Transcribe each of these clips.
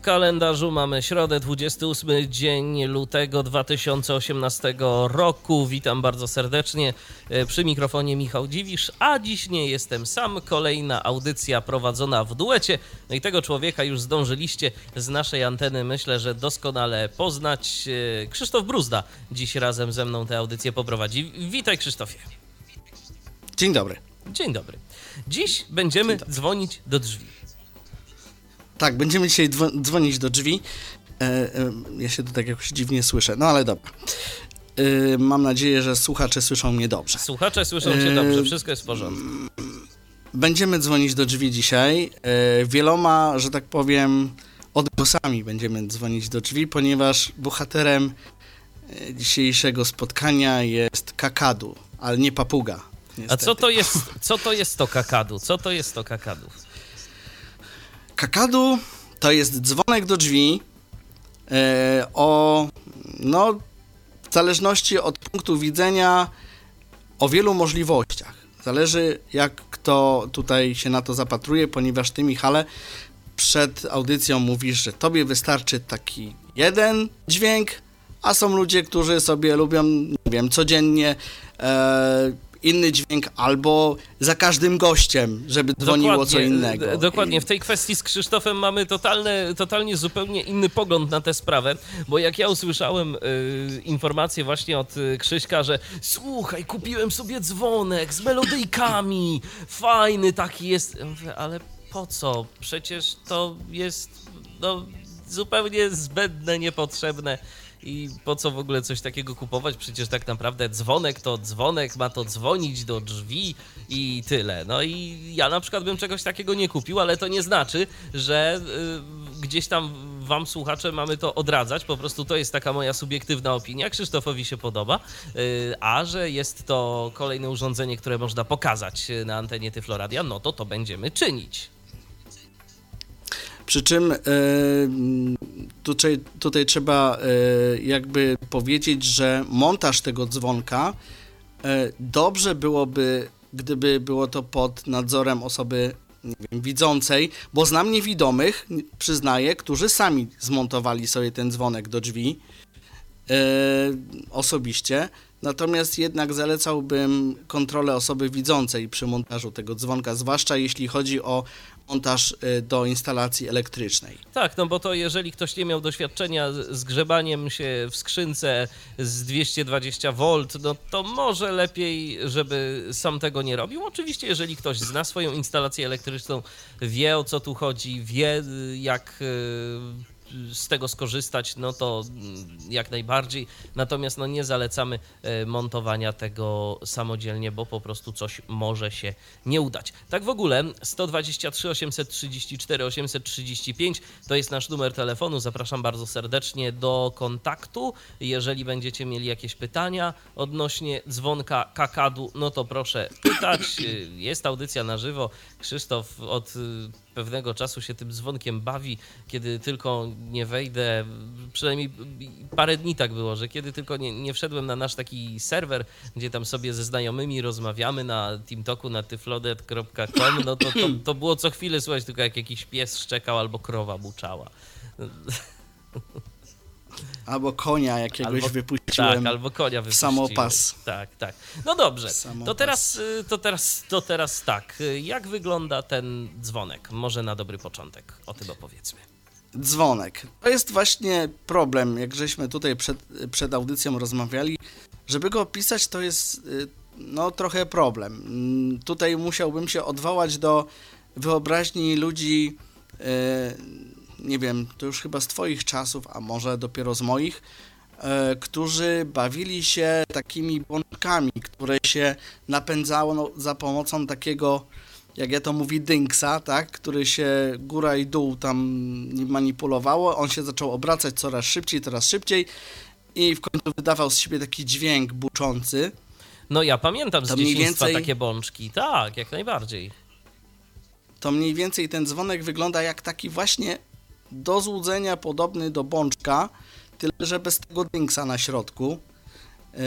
W kalendarzu mamy środę, 28 dzień lutego 2018 roku. Witam bardzo serdecznie. E, Przy mikrofonie Michał Dziwisz, a dziś nie jestem sam. Kolejna audycja prowadzona w duecie. No i tego człowieka już zdążyliście z naszej anteny, myślę, że doskonale poznać. E, Krzysztof Bruzda dziś razem ze mną tę audycję poprowadzi. Witaj Krzysztofie. Dzień dobry. Dzień dobry. Dziś będziemy dzwonić do drzwi. Tak, będziemy dzisiaj dzwo- dzwonić do drzwi. E, e, ja się tu tak jakoś dziwnie słyszę, no ale dobra. E, mam nadzieję, że słuchacze słyszą mnie dobrze. Słuchacze słyszą cię Eee, dobrze, wszystko jest w porządku. Będziemy dzwonić do drzwi dzisiaj. E, wieloma, że tak powiem, odgłosami będziemy dzwonić do drzwi, ponieważ bohaterem e, dzisiejszego spotkania jest kakadu, ale nie papuga. A niestety. co to jest, co to jest to kakadu? Co to jest to kakadu? Kakadu to jest dzwonek do drzwi e, o, no, w zależności od punktu widzenia, o wielu możliwościach. Zależy, jak kto tutaj się na to zapatruje, ponieważ ty, Michale, przed audycją mówisz, że tobie wystarczy taki jeden dźwięk, a są ludzie, którzy sobie lubią, nie wiem, codziennie e, inny dźwięk albo za każdym gościem, żeby dzwoniło co innego. Dokładnie, w tej kwestii z Krzysztofem mamy totalne, totalnie zupełnie inny pogląd na tę sprawę, bo jak ja usłyszałem y, informację właśnie od y, Krzyśka, że słuchaj, kupiłem sobie dzwonek z melodyjkami, fajny taki jest, ale po co? Przecież to jest no, zupełnie zbędne, niepotrzebne. I po co w ogóle coś takiego kupować? Przecież tak naprawdę dzwonek to dzwonek, ma to dzwonić do drzwi i tyle. No i ja na przykład bym czegoś takiego nie kupił, ale to nie znaczy, że y, gdzieś tam wam słuchacze mamy to odradzać. Po prostu to jest taka moja subiektywna opinia. Krzysztofowi się podoba, y, a że jest to kolejne urządzenie, które można pokazać y, na antenie Tyfloradia, no to to będziemy czynić. Przy czym e, tutaj, tutaj trzeba e, jakby powiedzieć, że montaż tego dzwonka e, dobrze byłoby, gdyby było to pod nadzorem osoby wiem, widzącej, bo znam niewidomych, przyznaję, którzy sami zmontowali sobie ten dzwonek do drzwi osobiście. Natomiast jednak zalecałbym kontrolę osoby widzącej przy montażu tego dzwonka, zwłaszcza jeśli chodzi o montaż y, do instalacji elektrycznej. Tak, no bo to jeżeli ktoś nie miał doświadczenia z grzebaniem się w skrzynce z 220 V, no to może lepiej, żeby sam tego nie robił. Oczywiście, jeżeli ktoś zna swoją instalację elektryczną, wie o co tu chodzi, wie y, jak y, z tego skorzystać, no to mm, jak najbardziej. Natomiast no nie zalecamy e, montowania tego samodzielnie, bo po prostu coś może się nie udać. Tak w ogóle 123 834 835 to jest nasz numer telefonu. Zapraszam bardzo serdecznie do kontaktu. Jeżeli będziecie mieli jakieś pytania odnośnie dzwonka kakadu, no to proszę pytać. Jest audycja na żywo. Krzysztof od pewnego czasu się tym dzwonkiem bawi, kiedy tylko nie wejdę, przynajmniej parę dni tak było, że kiedy tylko nie, nie wszedłem na nasz taki serwer, gdzie tam sobie ze znajomymi rozmawiamy na TeamTalku, na tyflodet.com, no to, to, to było co chwilę słychać tylko jak jakiś pies szczekał albo krowa buczała. Albo konia jakiegoś Albo- wypuściłem. Tak, albo konia wypuściłem. samopas. Tak, tak. No dobrze, samopas. to teraz, y, to, teraz, to teraz tak. Jak wygląda ten dzwonek? Może na dobry początek o tym opowiedzmy. Dzwonek. To jest właśnie problem, jak żeśmy tutaj przed, przed audycją rozmawiali. Żeby go opisać, to jest y, no trochę problem. Mm, Tutaj musiałbym się odwołać do wyobraźni ludzi, y, nie wiem, to już chyba z Twoich czasów, a może dopiero z moich, e, którzy bawili się takimi bączkami, które się napędzało no, za pomocą takiego, jak ja to mówi, dynksa, tak, który się góra i dół tam manipulowało. On się zaczął obracać coraz szybciej, coraz szybciej i w końcu wydawał z siebie taki dźwięk buczący. No ja pamiętam z To mniej dzieciństwa więcej- takie bączki. Tak, jak najbardziej. To mniej więcej ten dzwonek wygląda jak taki właśnie do złudzenia podobny do bączka, tyle że bez tego dingsa na środku. E,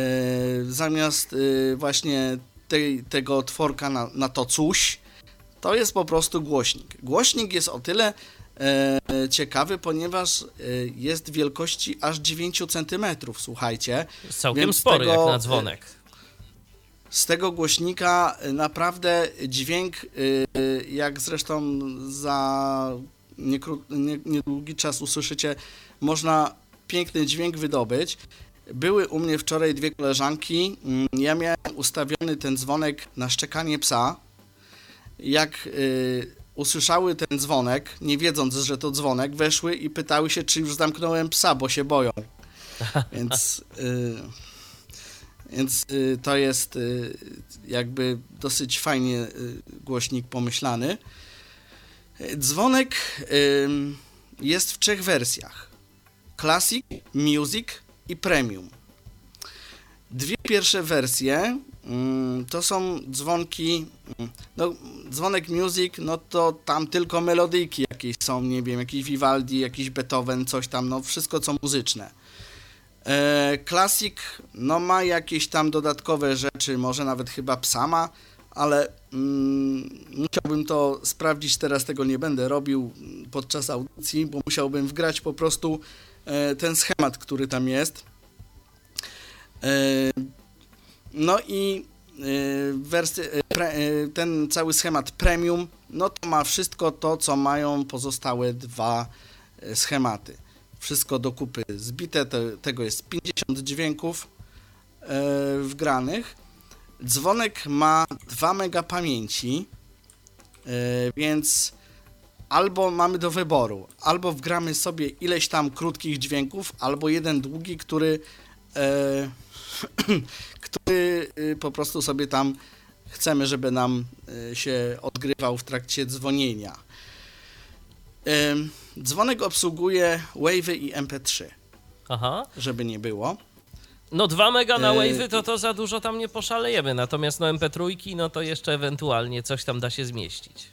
zamiast e, właśnie tej, tego tworka na, na to coś, to jest po prostu głośnik. Głośnik jest o tyle e, ciekawy, ponieważ e, jest wielkości aż 9 cm, słuchajcie. Całkiem Więc spory tego, jak na dzwonek. Z tego głośnika naprawdę dźwięk, jak zresztą za niedługi czas usłyszycie, można piękny dźwięk wydobyć. Były u mnie wczoraj dwie koleżanki. Mm, Ja miałem ustawiony ten dzwonek na szczekanie psa. Jak y, usłyszały ten dzwonek, nie wiedząc, że to dzwonek, weszły i pytały się, czy już zamknąłem psa, bo się boją. Więc, y, więc y, to jest y, jakby dosyć fajnie głośnik pomyślany. Dzwonek jest w trzech wersjach. Classic, Music i Premium. Dwie pierwsze wersje to są dzwonki, no dzwonek Music, no to tam tylko melodyjki jakieś są, nie wiem, jakiś Vivaldi, jakiś Beethoven, coś tam, no wszystko co muzyczne. E, Classic, no ma jakieś tam dodatkowe rzeczy, może nawet chyba psama, ale mm, musiałbym to sprawdzić, teraz tego nie będę robił podczas audycji, bo musiałbym wgrać po prostu e, ten schemat, który tam jest. E, no i e, e, e, ten cały schemat premium, no to ma wszystko to, co mają pozostałe dwa schematy. Wszystko do kupy zbite, te, tego jest 50 dźwięków e, wgranych. Dzwonek ma 2 mega pamięci, e, więc albo mamy do wyboru, albo wgramy sobie ileś tam krótkich dźwięków, albo jeden długi, który, e, który y, po prostu sobie tam chcemy, żeby nam y, się odgrywał w trakcie dzwonienia. Dzwonek obsługuje Wave'y i MP3, Aha. żeby nie było. No 2 mega na E, Wave'y to to za dużo tam nie poszalejemy, natomiast no MP3 no to jeszcze ewentualnie coś tam da się zmieścić.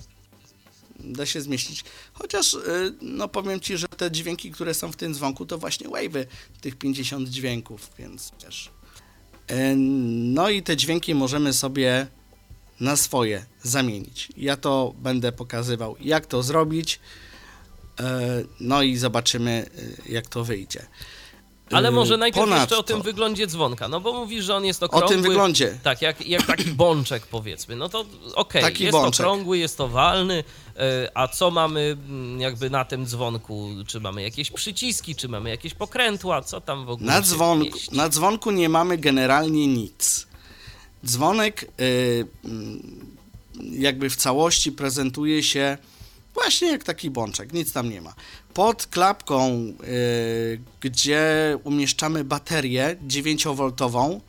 Da się zmieścić. Chociaż, y, no powiem Ci, że te dźwięki, które są w tym dzwonku, to właśnie Wave'y, tych 50 dźwięków, więc wiesz. Y, No i te dźwięki możemy sobie na swoje zamienić. Ja to będę pokazywał, jak to zrobić. No i zobaczymy, jak to wyjdzie. Ale Y, może najpierw jeszcze o ponadto- tym wyglądzie dzwonka, no bo mówisz, że on jest O okrągły. tym wyglądzie. Tak, jak, jak taki bączek powiedzmy. No to okej, Taki jest bączek. okrągły, jest owalny, e, a co mamy mm, jakby na tym dzwonku? Czy mamy jakieś przyciski, czy mamy jakieś pokrętła, co tam w ogóle Na dzwonku, mieści? na dzwonku nie mamy generalnie nic. Dzwonek y, mm, jakby w całości prezentuje się właśnie jak taki bączek, nic tam nie ma. Pod klapką, y, gdzie umieszczamy baterię 9V,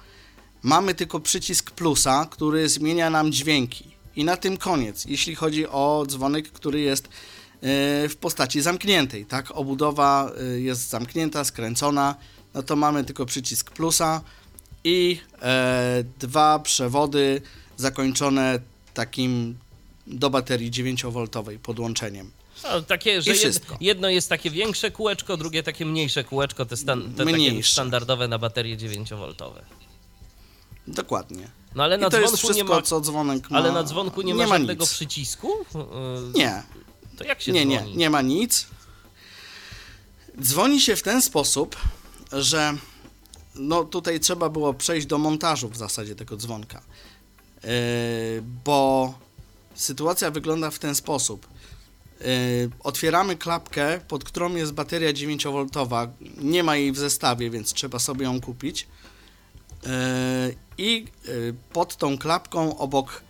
mamy tylko przycisk plusa, który zmienia nam dźwięki. I na tym koniec, jeśli chodzi o dzwonek, który jest y, w postaci zamkniętej, tak? Obudowa y, jest zamknięta, skręcona, no to mamy tylko przycisk plusa i e, dwa przewody zakończone takim do baterii 9V podłączeniem. No, takie, że jed, jedno jest takie większe kółeczko, drugie takie mniejsze kółeczko, te, stan, te takie standardowe na baterie 9V. Dokładnie. No ale na I to jest dzwonku wszystko, nie ma, co dzwonek ma. ale na dzwonku nie, ma żadnego nic. przycisku? Yy, Nie, To jak się nie, nie, dzwoni? nie ma nic. Dzwoni się w ten sposób, że no tutaj trzeba było przejść do montażu w zasadzie tego dzwonka. Yy, bo sytuacja wygląda w ten sposób. Yy, otwieramy klapkę, pod którą jest bateria 9V. Nie ma jej w zestawie, więc trzeba sobie ją kupić. Yy, I yy, pod tą klapką obok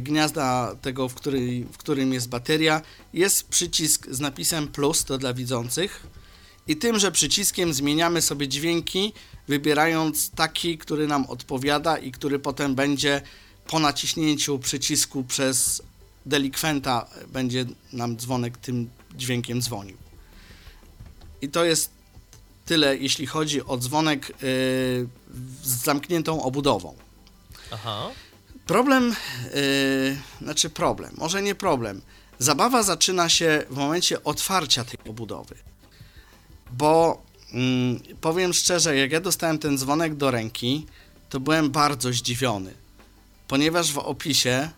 gniazda tego, w, w którym jest bateria, jest przycisk z napisem plus, to dla widzących. I tymże przyciskiem zmieniamy sobie dźwięki, wybierając taki, który nam odpowiada i który potem będzie po naciśnięciu przycisku przez delikwenta będzie nam dzwonek tym dźwiękiem dzwonił. I to jest tyle, jeśli chodzi o dzwonek yy, z zamkniętą obudową. Aha. Problem, yy, znaczy problem, może nie problem. Zabawa zaczyna się w momencie otwarcia tej obudowy. Bo mm, powiem szczerze, jak ja dostałem ten dzwonek do ręki, to byłem bardzo zdziwiony, ponieważ w opisie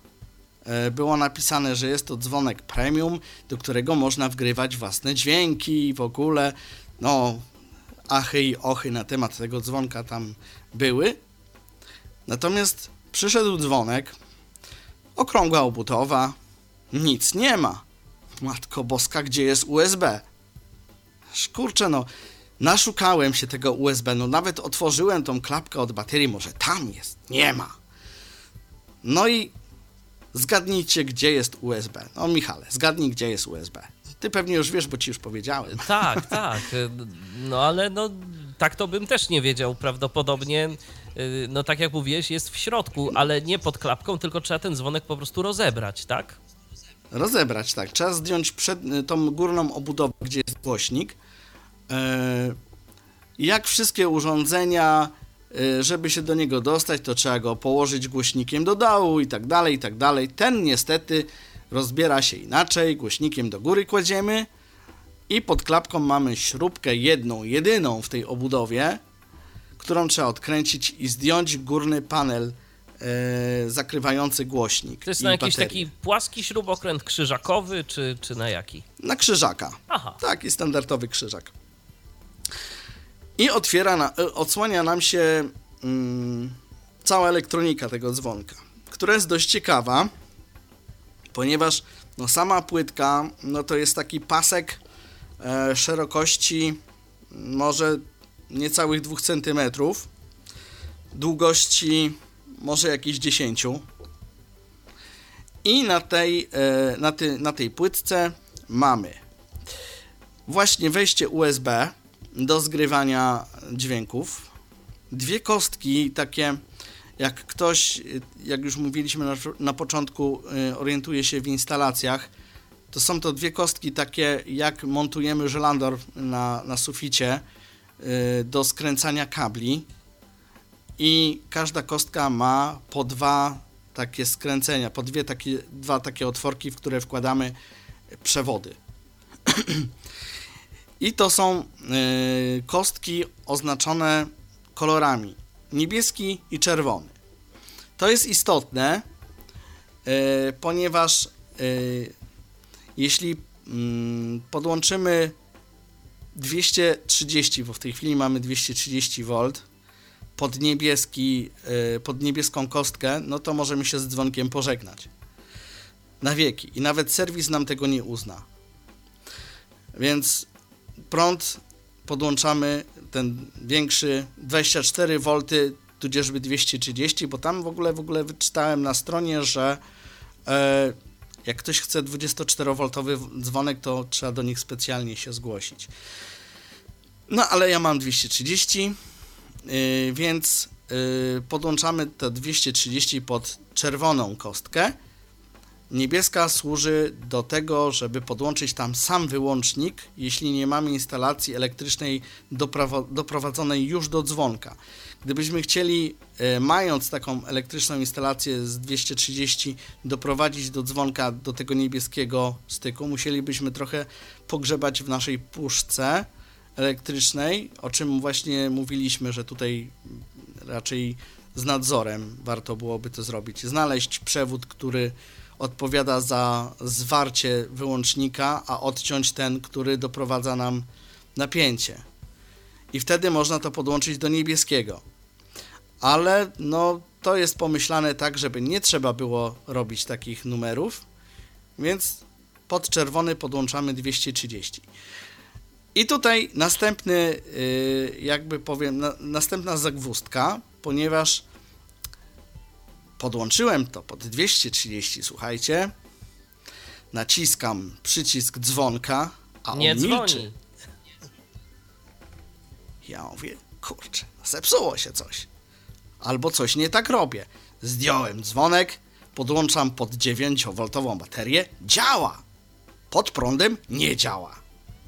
e, było napisane, że jest to dzwonek premium, do którego można wgrywać własne dźwięki i w ogóle, no, achy i ochy na temat tego dzwonka tam były. Natomiast przyszedł dzwonek, okrągła obudowa, nic nie ma. Matko Boska, gdzie jest USB? Kurczę, no, naszukałem się tego USB, no nawet otworzyłem tą klapkę od baterii, może tam jest, nie ma. No i zgadnijcie, gdzie jest USB. No Michale, zgadnij, gdzie jest USB. Ty pewnie już wiesz, bo ci już powiedziałem. Tak, tak. No ale no tak to bym też nie wiedział prawdopodobnie. Y, no tak jak mówiłeś, jest w środku, ale nie pod klapką, tylko trzeba ten dzwonek po prostu rozebrać, tak? Rozebrać, tak. Trzeba zdjąć przed, tą górną obudowę, gdzie jest głośnik. E, jak wszystkie urządzenia, żeby się do niego dostać, to trzeba go położyć głośnikiem do dołu i tak dalej, i tak dalej. Ten niestety rozbiera się inaczej. Głośnikiem do góry kładziemy i pod klapką mamy śrubkę jedną, jedyną w tej obudowie, którą trzeba odkręcić i zdjąć górny panel e, zakrywający głośnik. To jest na jakiś taki płaski śrubokręt krzyżakowy, czy, czy na jaki? Na krzyżaka. Aha. Taki standardowy krzyżak. I otwiera, na, e, odsłania nam się mm, cała elektronika tego dzwonka, która jest dość ciekawa, ponieważ no, sama płytka no, to jest taki pasek e, szerokości może niecałych 2 cm, długości może jakieś 10 i na tej, e, na, ty, na tej płytce mamy właśnie wejście USB do zgrywania dźwięków, dwie kostki takie jak ktoś, jak już mówiliśmy na, na początku, e, orientuje się w instalacjach, to są to dwie kostki takie, jak montujemy żelandor na, na suficie y, do skręcania kabli i każda kostka ma po dwa takie skręcenia, po dwie takie, dwa takie otworki, w które wkładamy przewody. I to są y, kostki oznaczone kolorami niebieski i czerwony. To jest istotne, y, ponieważ jeśli mm, podłączymy 230, bo w tej chwili mamy 230 V, pod, niebieski, yy, pod niebieską kostkę, no to możemy się z dzwonkiem pożegnać. Na wieki. I nawet serwis nam tego nie uzna. Więc prąd podłączamy ten większy 24 V, tudzieżby 230, bo tam w ogóle w ogóle wyczytałem na stronie, że e, jak ktoś chce 24V dzwonek, to trzeba do nich specjalnie się zgłosić. No ale ja mam 230, yy, więc yy, podłączamy te 230 pod czerwoną kostkę. Niebieska służy do tego, żeby podłączyć tam sam wyłącznik, jeśli nie mamy instalacji elektrycznej doprowadzonej już do dzwonka. Gdybyśmy chcieli, e, mając taką elektryczną instalację z 230, doprowadzić do dzwonka do tego niebieskiego styku, musielibyśmy trochę pogrzebać w naszej puszce elektrycznej, o czym właśnie mówiliśmy, że tutaj raczej z nadzorem warto byłoby to zrobić. Znaleźć przewód, który odpowiada za zwarcie wyłącznika, a odciąć ten, który doprowadza nam napięcie. I wtedy można to podłączyć do niebieskiego. Ale no, to jest pomyślane tak, żeby nie trzeba było robić takich numerów, więc pod czerwony podłączamy 230. I tutaj następny, y, jakby powiem, następna zagwózdka, ponieważ podłączyłem to pod 230, słuchajcie, naciskam przycisk dzwonka, a nie on dzwoni. milczy. Ja mówię, kurczę, zepsuło się coś. Albo coś nie tak robię. Zdjąłem dzwonek, podłączam pod 9V baterię, działa. Pod prądem nie działa.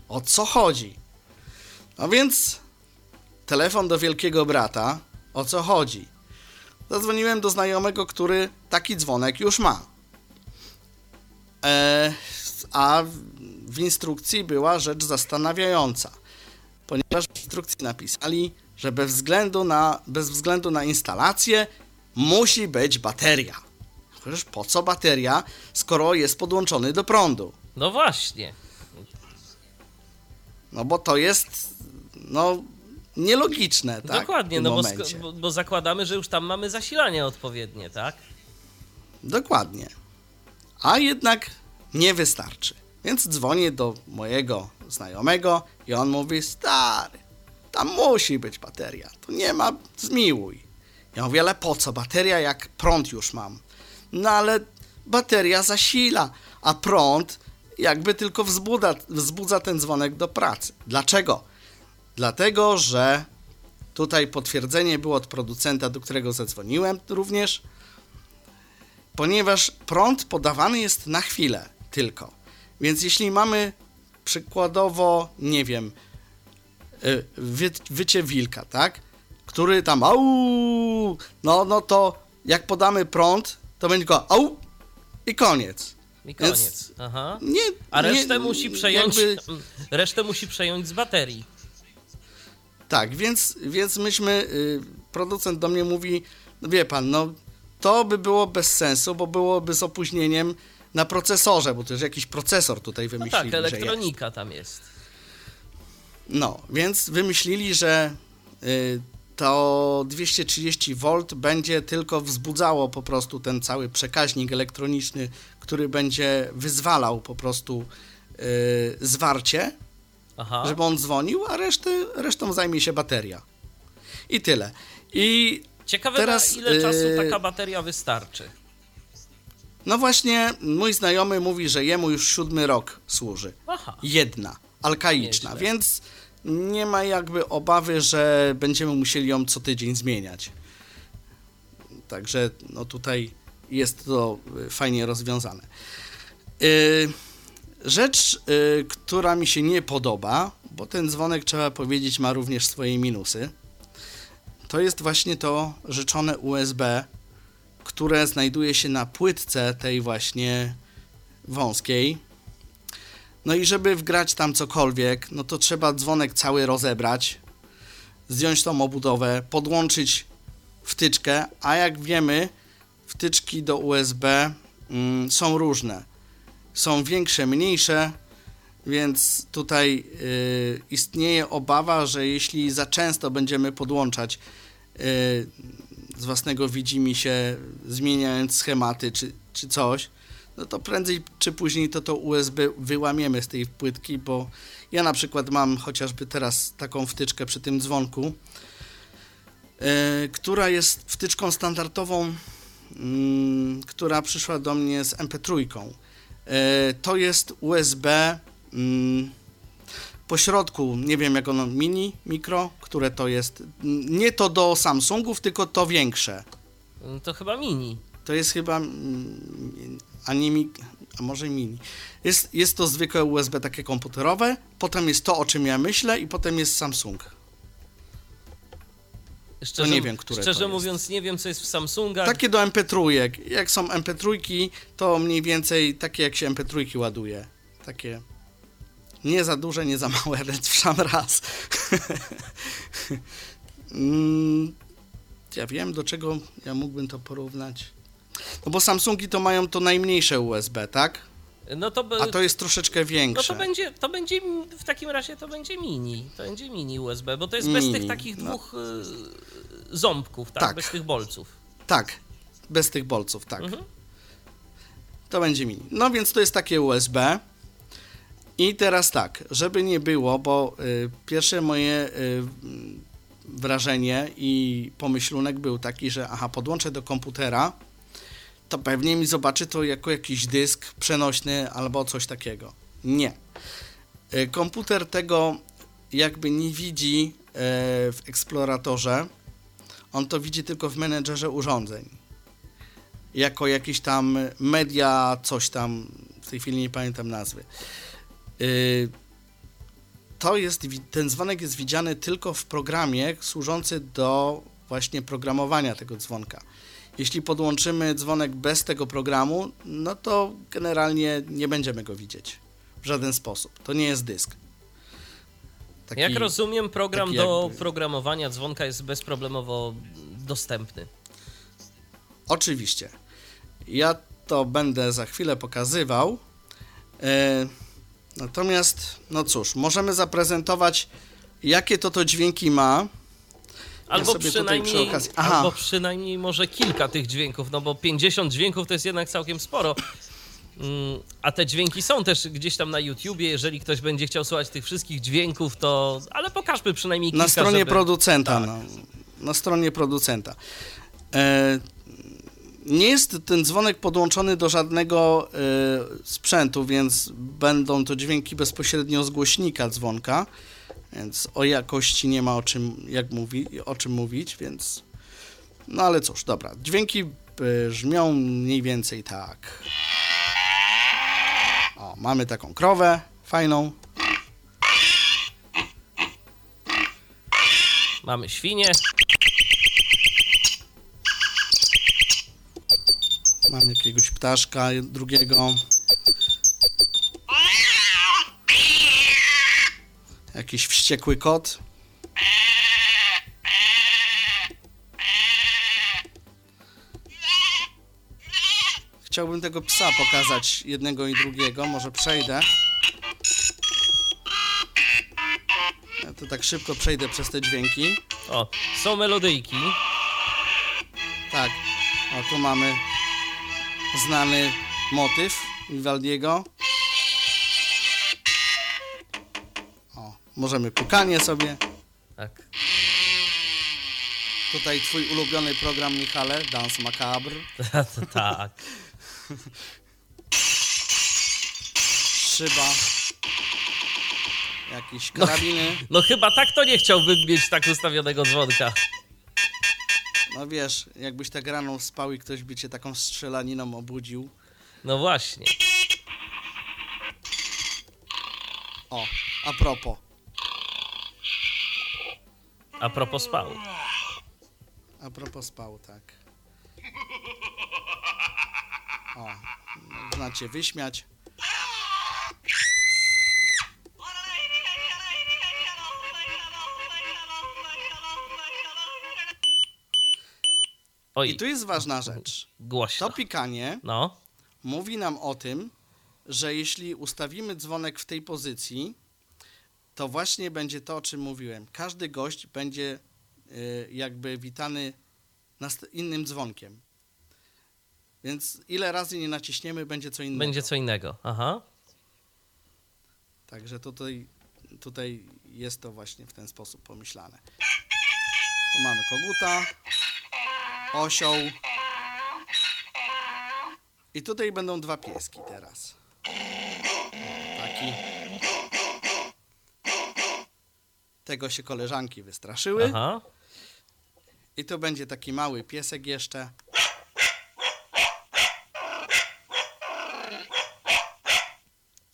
O co chodzi? No więc telefon do wielkiego brata, o co chodzi? Zadzwoniłem do znajomego, który taki dzwonek już ma. E, a w instrukcji była rzecz zastanawiająca, ponieważ w instrukcji napisali, że bez względu na, bez względu na instalację musi być bateria. Przecież po co bateria, skoro jest podłączony do prądu? No właśnie. No bo to jest, no, nielogiczne, tak? Dokładnie, no bo, bo, bo zakładamy, że już tam mamy zasilanie odpowiednie, tak? Dokładnie. A jednak nie wystarczy. Więc dzwonię do mojego znajomego i on mówi, stary, tam musi być bateria. Tu nie ma, zmiłuj. Ja mówię, ale po co bateria, jak prąd już mam? No ale bateria zasila, a prąd jakby tylko wzbudza, wzbudza ten dzwonek do pracy. Dlaczego? Dlatego, że tutaj potwierdzenie było od producenta, do którego zadzwoniłem również, ponieważ prąd podawany jest na chwilę tylko. Więc jeśli mamy przykładowo, nie wiem, y, wy, wycie wilka, tak? Który tam au, no, no to jak podamy prąd, to będzie go au i koniec. I Więc- koniec. Aha. Nie, A resztę nie, musi przejąć. jakby- Resztę musi przejąć z baterii. Tak, więc, więc myśmy, y, producent do mnie mówi, no wie pan, no to by było bez sensu, bo byłoby z opóźnieniem na procesorze, bo to jest jakiś procesor tutaj No wymyślili, tak, że jest. elektronika tam jest. No, więc wymyślili, że y, to 230V będzie tylko wzbudzało po prostu ten cały przekaźnik elektroniczny, który będzie wyzwalał po prostu y, zwarcie, Aha. żeby on dzwonił, a reszty, resztą zajmie się bateria. I tyle. I Ciekawe, teraz, na ile czasu yy, taka bateria wystarczy. no właśnie, mój znajomy mówi, że jemu już siódmy rok służy. Aha. Jedna, alkaiczna, Nieźle. więc nie ma jakby obawy, że będziemy musieli ją co tydzień zmieniać. Także no tutaj jest to y, fajnie rozwiązane. Y, Rzecz, y, która mi się nie podoba, bo ten dzwonek trzeba powiedzieć ma również swoje minusy, to jest właśnie to życzone USB, które znajduje się na płytce tej właśnie wąskiej. No i żeby wgrać tam cokolwiek, no to trzeba dzwonek cały rozebrać, zdjąć tą obudowę, podłączyć wtyczkę, a jak wiemy, wtyczki do USB mm, są różne. Są większe, mniejsze, więc tutaj y, istnieje obawa, że jeśli za często będziemy podłączać y, z własnego widzimy się, zmieniając schematy czy, czy coś, no to prędzej czy później to to USB wyłamiemy z tej płytki, bo ja na przykład mam chociażby teraz taką wtyczkę przy tym dzwonku, e, która jest wtyczką standardową, mm, która przyszła do mnie z MP3. E, to jest USB mm, po środku, nie wiem jak ono, mini, mikro, które to jest, nie to do Samsungów, tylko to większe. Mm, To chyba mini. To jest chyba, mm, a nie mi, a może mini. Jest, jest to zwykłe USB takie komputerowe, potem jest to, o czym ja myślę i potem jest Samsung. Szczerze, nie wiem, które Szczerze to mówiąc, nie wiem, co jest w Samsungach. Takie do MP3. Jak są MP3, to mniej więcej takie jak się MP3 ładuje. Takie nie za duże, nie za małe, lecz w sam raz. Mm, ja wiem, do czego ja mógłbym to porównać. No bo Samsungi to mają to najmniejsze USB, tak? No to, by, A to jest troszeczkę no większe. to będzie, to będzie, w takim razie to będzie mini. To będzie mini USB, bo to jest bez Mini, tych takich no. dwóch y, ząbków, tak? Tak. Bez tych bolców. Tak, bez tych bolców, tak. Mhm. To będzie mini. No więc to jest takie USB. I teraz tak, żeby nie było, bo y, pierwsze moje y, wrażenie i pomyślunek był taki, że aha, podłączę do komputera, to pewnie mi zobaczy to jako jakiś dysk przenośny albo coś takiego. Nie. Y, komputer tego jakby nie widzi y, w eksploratorze, on to widzi tylko w menedżerze urządzeń. Jako jakiś tam media, coś tam, w tej chwili nie pamiętam nazwy. Yy, To jest, ten dzwonek jest widziany tylko w programie służący do właśnie programowania tego dzwonka. Jeśli podłączymy dzwonek bez tego programu, no to generalnie nie będziemy go widzieć w żaden sposób. To nie jest dysk. Taki, Jak rozumiem, program do jakby... programowania dzwonka jest bezproblemowo dostępny. Oczywiście. Ja to będę za chwilę pokazywał. E, natomiast, no cóż, możemy zaprezentować, jakie to to dźwięki ma. Albo, ja przynajmniej, przy albo przynajmniej może kilka tych dźwięków, no bo 50 dźwięków to jest jednak całkiem sporo. Mm, a te dźwięki są też gdzieś tam na YouTubie, jeżeli ktoś będzie chciał słuchać tych wszystkich dźwięków, to... Ale pokażmy przynajmniej kilka, Na stronie żeby... producenta, tak. no. Na stronie producenta. E, nie jest ten dzwonek podłączony do żadnego e, sprzętu, więc będą to dźwięki bezpośrednio z głośnika dzwonka, więc o jakości nie ma o czym, jak mówi, o czym mówić, więc... No ale cóż, dobra. Dźwięki brzmią mniej więcej tak. O, mamy taką krowę fajną. Mamy świnie. Mam jakiegoś ptaszka drugiego. Jakiś wściekły kot. Chciałbym tego psa pokazać, jednego i drugiego. Może przejdę. Ja to tak szybko przejdę przez te dźwięki. O, są melodyjki. Tak. O, tu mamy znany motyw Vivaldiego. Możemy pukanie sobie. Tak. Tutaj twój ulubiony program, Michale, Dance Macabre. tak. Szyba. Jakieś no karabiny. No, no chyba tak to nie chciałbym mieć tak ustawionego dzwonka. No wiesz, jakbyś tak rano spał i ktoś by cię taką strzelaniną obudził. No właśnie. O, a propos. A propos spał. A propos spał, tak. O, znacie wyśmiać. Oj. I tu jest ważna rzecz. Głośno. To pikanie no. mówi nam o tym, że jeśli ustawimy dzwonek w tej pozycji, to właśnie będzie to, o czym mówiłem. Każdy gość będzie y, jakby witany innym dzwonkiem. Więc ile razy nie naciśniemy, będzie co innego. Będzie co innego, aha. Także tutaj, tutaj jest to właśnie w ten sposób pomyślane. Tu mamy koguta osioł. I tutaj będą dwa pieski teraz. Taki. Tego się koleżanki wystraszyły. Aha. I tu będzie taki mały piesek jeszcze.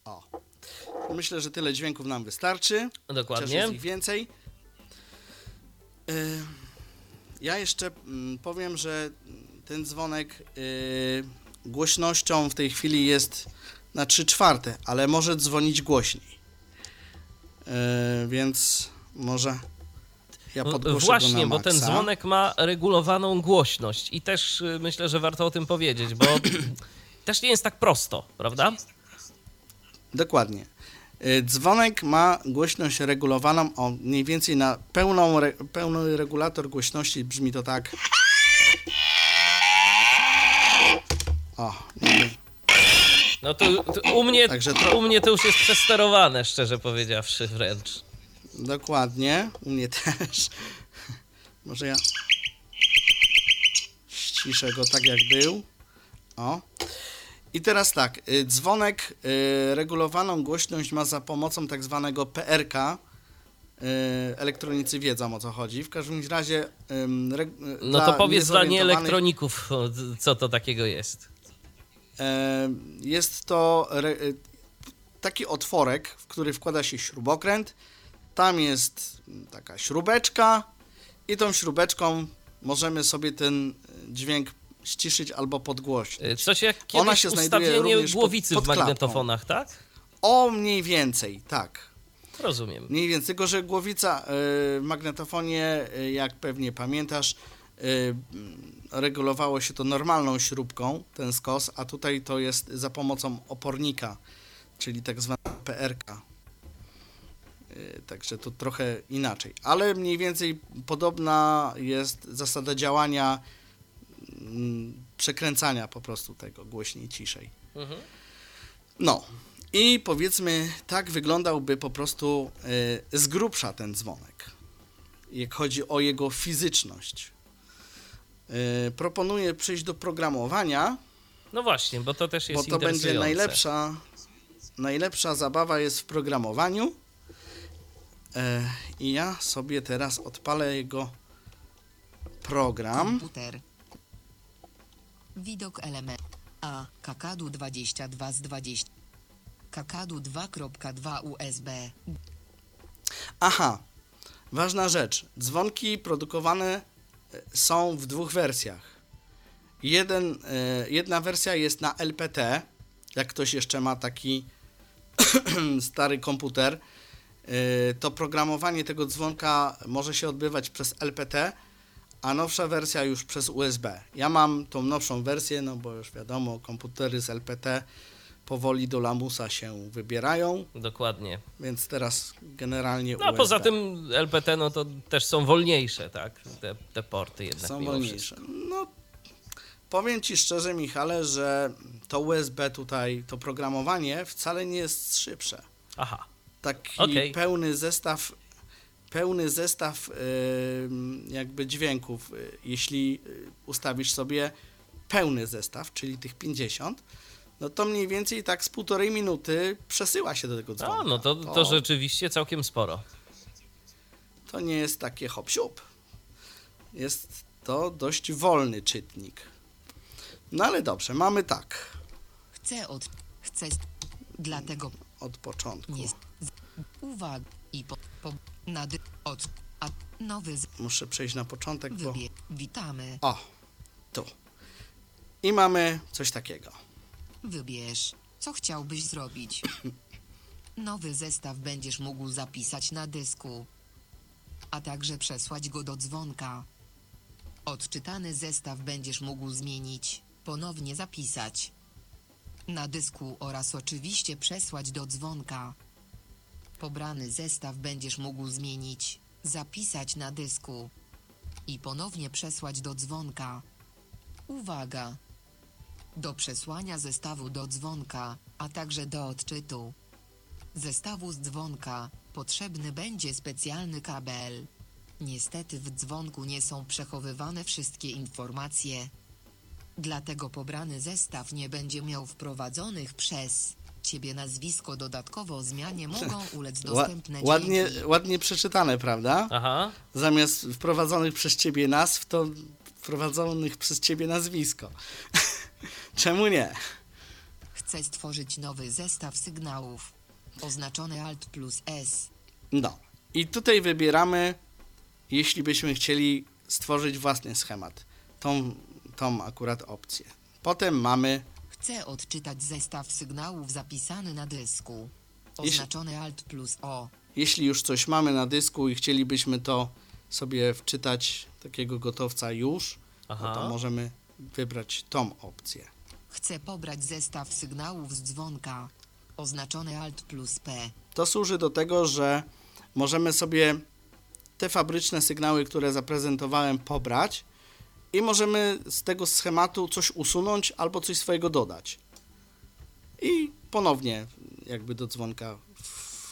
O. Myślę, że tyle dźwięków nam wystarczy. Dokładnie. Chociaż jest ich więcej. Y ja jeszcze mm, powiem, że ten dzwonek y, głośnością w tej chwili jest na 3 czwarte, ale może dzwonić głośniej. Y, więc może ja no, Właśnie, bo ten dzwonek ma regulowaną głośność i też y, myślę, że warto o tym powiedzieć, bo też nie jest tak prosto, prawda? Dokładnie. Y, dzwonek ma głośność regulowaną o mniej więcej na pełną, re, pełny regulator głośności brzmi to tak. O, No to, to u, mnie, Także to... u mnie to już jest przesterowane, szczerze powiedziawszy wręcz. Dokładnie, u mnie też. Może ja ściszę go tak jak był. O. I teraz tak, y, dzwonek y, regulowaną głośność ma za pomocą tak zwanego PRK. Y, elektronicy wiedzą o co chodzi. W każdym razie. No to powiedz dla nieelektroników, co to takiego jest. Jest to taki otworek, w który wkłada się śrubokręt. Tam jest taka śrubeczka, i tą śrubeczką możemy sobie ten dźwięk ściszyć albo podgłośnić. Y, Coś jak kiedyś Ona się znajduje ustawienie również pod- głowicy pod w klatką. magnetofonach, tak? O, mniej więcej, tak. Rozumiem. Mniej więcej, tylko że głowica y, w magnetofonie, y, jak pewnie pamiętasz, regulowało się to normalną śrubką, ten skos, a tutaj to jest za pomocą opornika, czyli tak zwana PRK. Y, Także to trochę inaczej. Ale mniej więcej podobna jest zasada działania mm, przekręcania po prostu tego głośniej, ciszej. Mhm. No i powiedzmy, tak wyglądałby po prostu y, z grubsza ten dzwonek, jak chodzi o jego fizyczność. Y, proponuję przejść do programowania, No właśnie, bo to też bo jest to będzie najlepsza, najlepsza zabawa jest w programowaniu. E, I ja sobie teraz odpalę jego program. Komputer. Widok element. A. Kakadu 22 z 20. Kakadu 2.2 USB. Aha, ważna rzecz. Dzwonki produkowane e, są w dwóch wersjach. Jeden, e, jedna wersja jest na LPT, jak ktoś jeszcze ma taki stary komputer, to programowanie tego dzwonka może się odbywać przez LPT, a nowsza wersja już przez USB. Ja mam tą nowszą wersję, no bo już wiadomo, komputery z LPT powoli do lamusa się wybierają, Dokładnie. więc teraz generalnie No a USB. poza tym LPT no to też są wolniejsze, tak? Te, te porty jednak są wolniejsze. wszystko. No, powiem Ci szczerze, Michale, że to USB tutaj, to programowanie wcale nie jest szybsze. Aha. Taki Okej. pełny zestaw, pełny zestaw jakby dźwięków, y, jeśli y, ustawisz sobie pełny zestaw, czyli tych 50, no to mniej więcej tak z półtorej minuty przesyła się do tego dzwonka. A, no to, to rzeczywiście całkiem sporo. to nie jest takie hop siup. Jest to dość wolny czytnik. No ale dobrze, mamy tak Chcę od. Chcę. Dlatego od początku. nie. Uwaga. I po. po nad. Od. A. Nowy z. Muszę przejść na początek, bo... Witamy. O, tu. I mamy coś takiego. Wybierz, co chciałbyś zrobić. Nowy zestaw będziesz mógł zapisać na dysku, a także przesłać go do dzwonka. Odczytany zestaw będziesz mógł zmienić, ponownie zapisać na dysku oraz oczywiście przesłać do dzwonka. Pobrany zestaw będziesz mógł zmienić, zapisać na dysku i ponownie przesłać do dzwonka. Uwaga! do przesłania zestawu do dzwonka, a także do odczytu zestawu z dzwonka potrzebny będzie specjalny kabel. Niestety w dzwonku nie są przechowywane wszystkie informacje. Dlatego pobrany zestaw nie będzie miał wprowadzonych przez ciebie nazwisko dodatkowo zmianie mogą ulec Ła, dostępne ładnie, dźwięki. ładnie przeczytane, prawda? Aha. Zamiast wprowadzonych przez ciebie nazw, to wprowadzonych przez ciebie nazwisko. Czemu nie? Chcę stworzyć nowy zestaw sygnałów. Oznaczony Alt plus S. No. I tutaj wybieramy, jeśli byśmy chcieli stworzyć własny schemat. Tą, tą akurat opcję. Potem mamy Chcę odczytać zestaw sygnałów zapisany na dysku. Jeśli- Oznaczony Alt plus O. Jeśli już coś mamy na dysku i chcielibyśmy to sobie wczytać takiego gotowca już, no to Aha. możemy wybrać tą opcję. Chcę pobrać zestaw sygnałów z dzwonka. Oznaczony Alt plus P. To służy do tego, że możemy sobie te fabryczne sygnały, które zaprezentowałem, pobrać i możemy z tego schematu coś usunąć albo coś swojego dodać. I ponownie jakby do dzwonka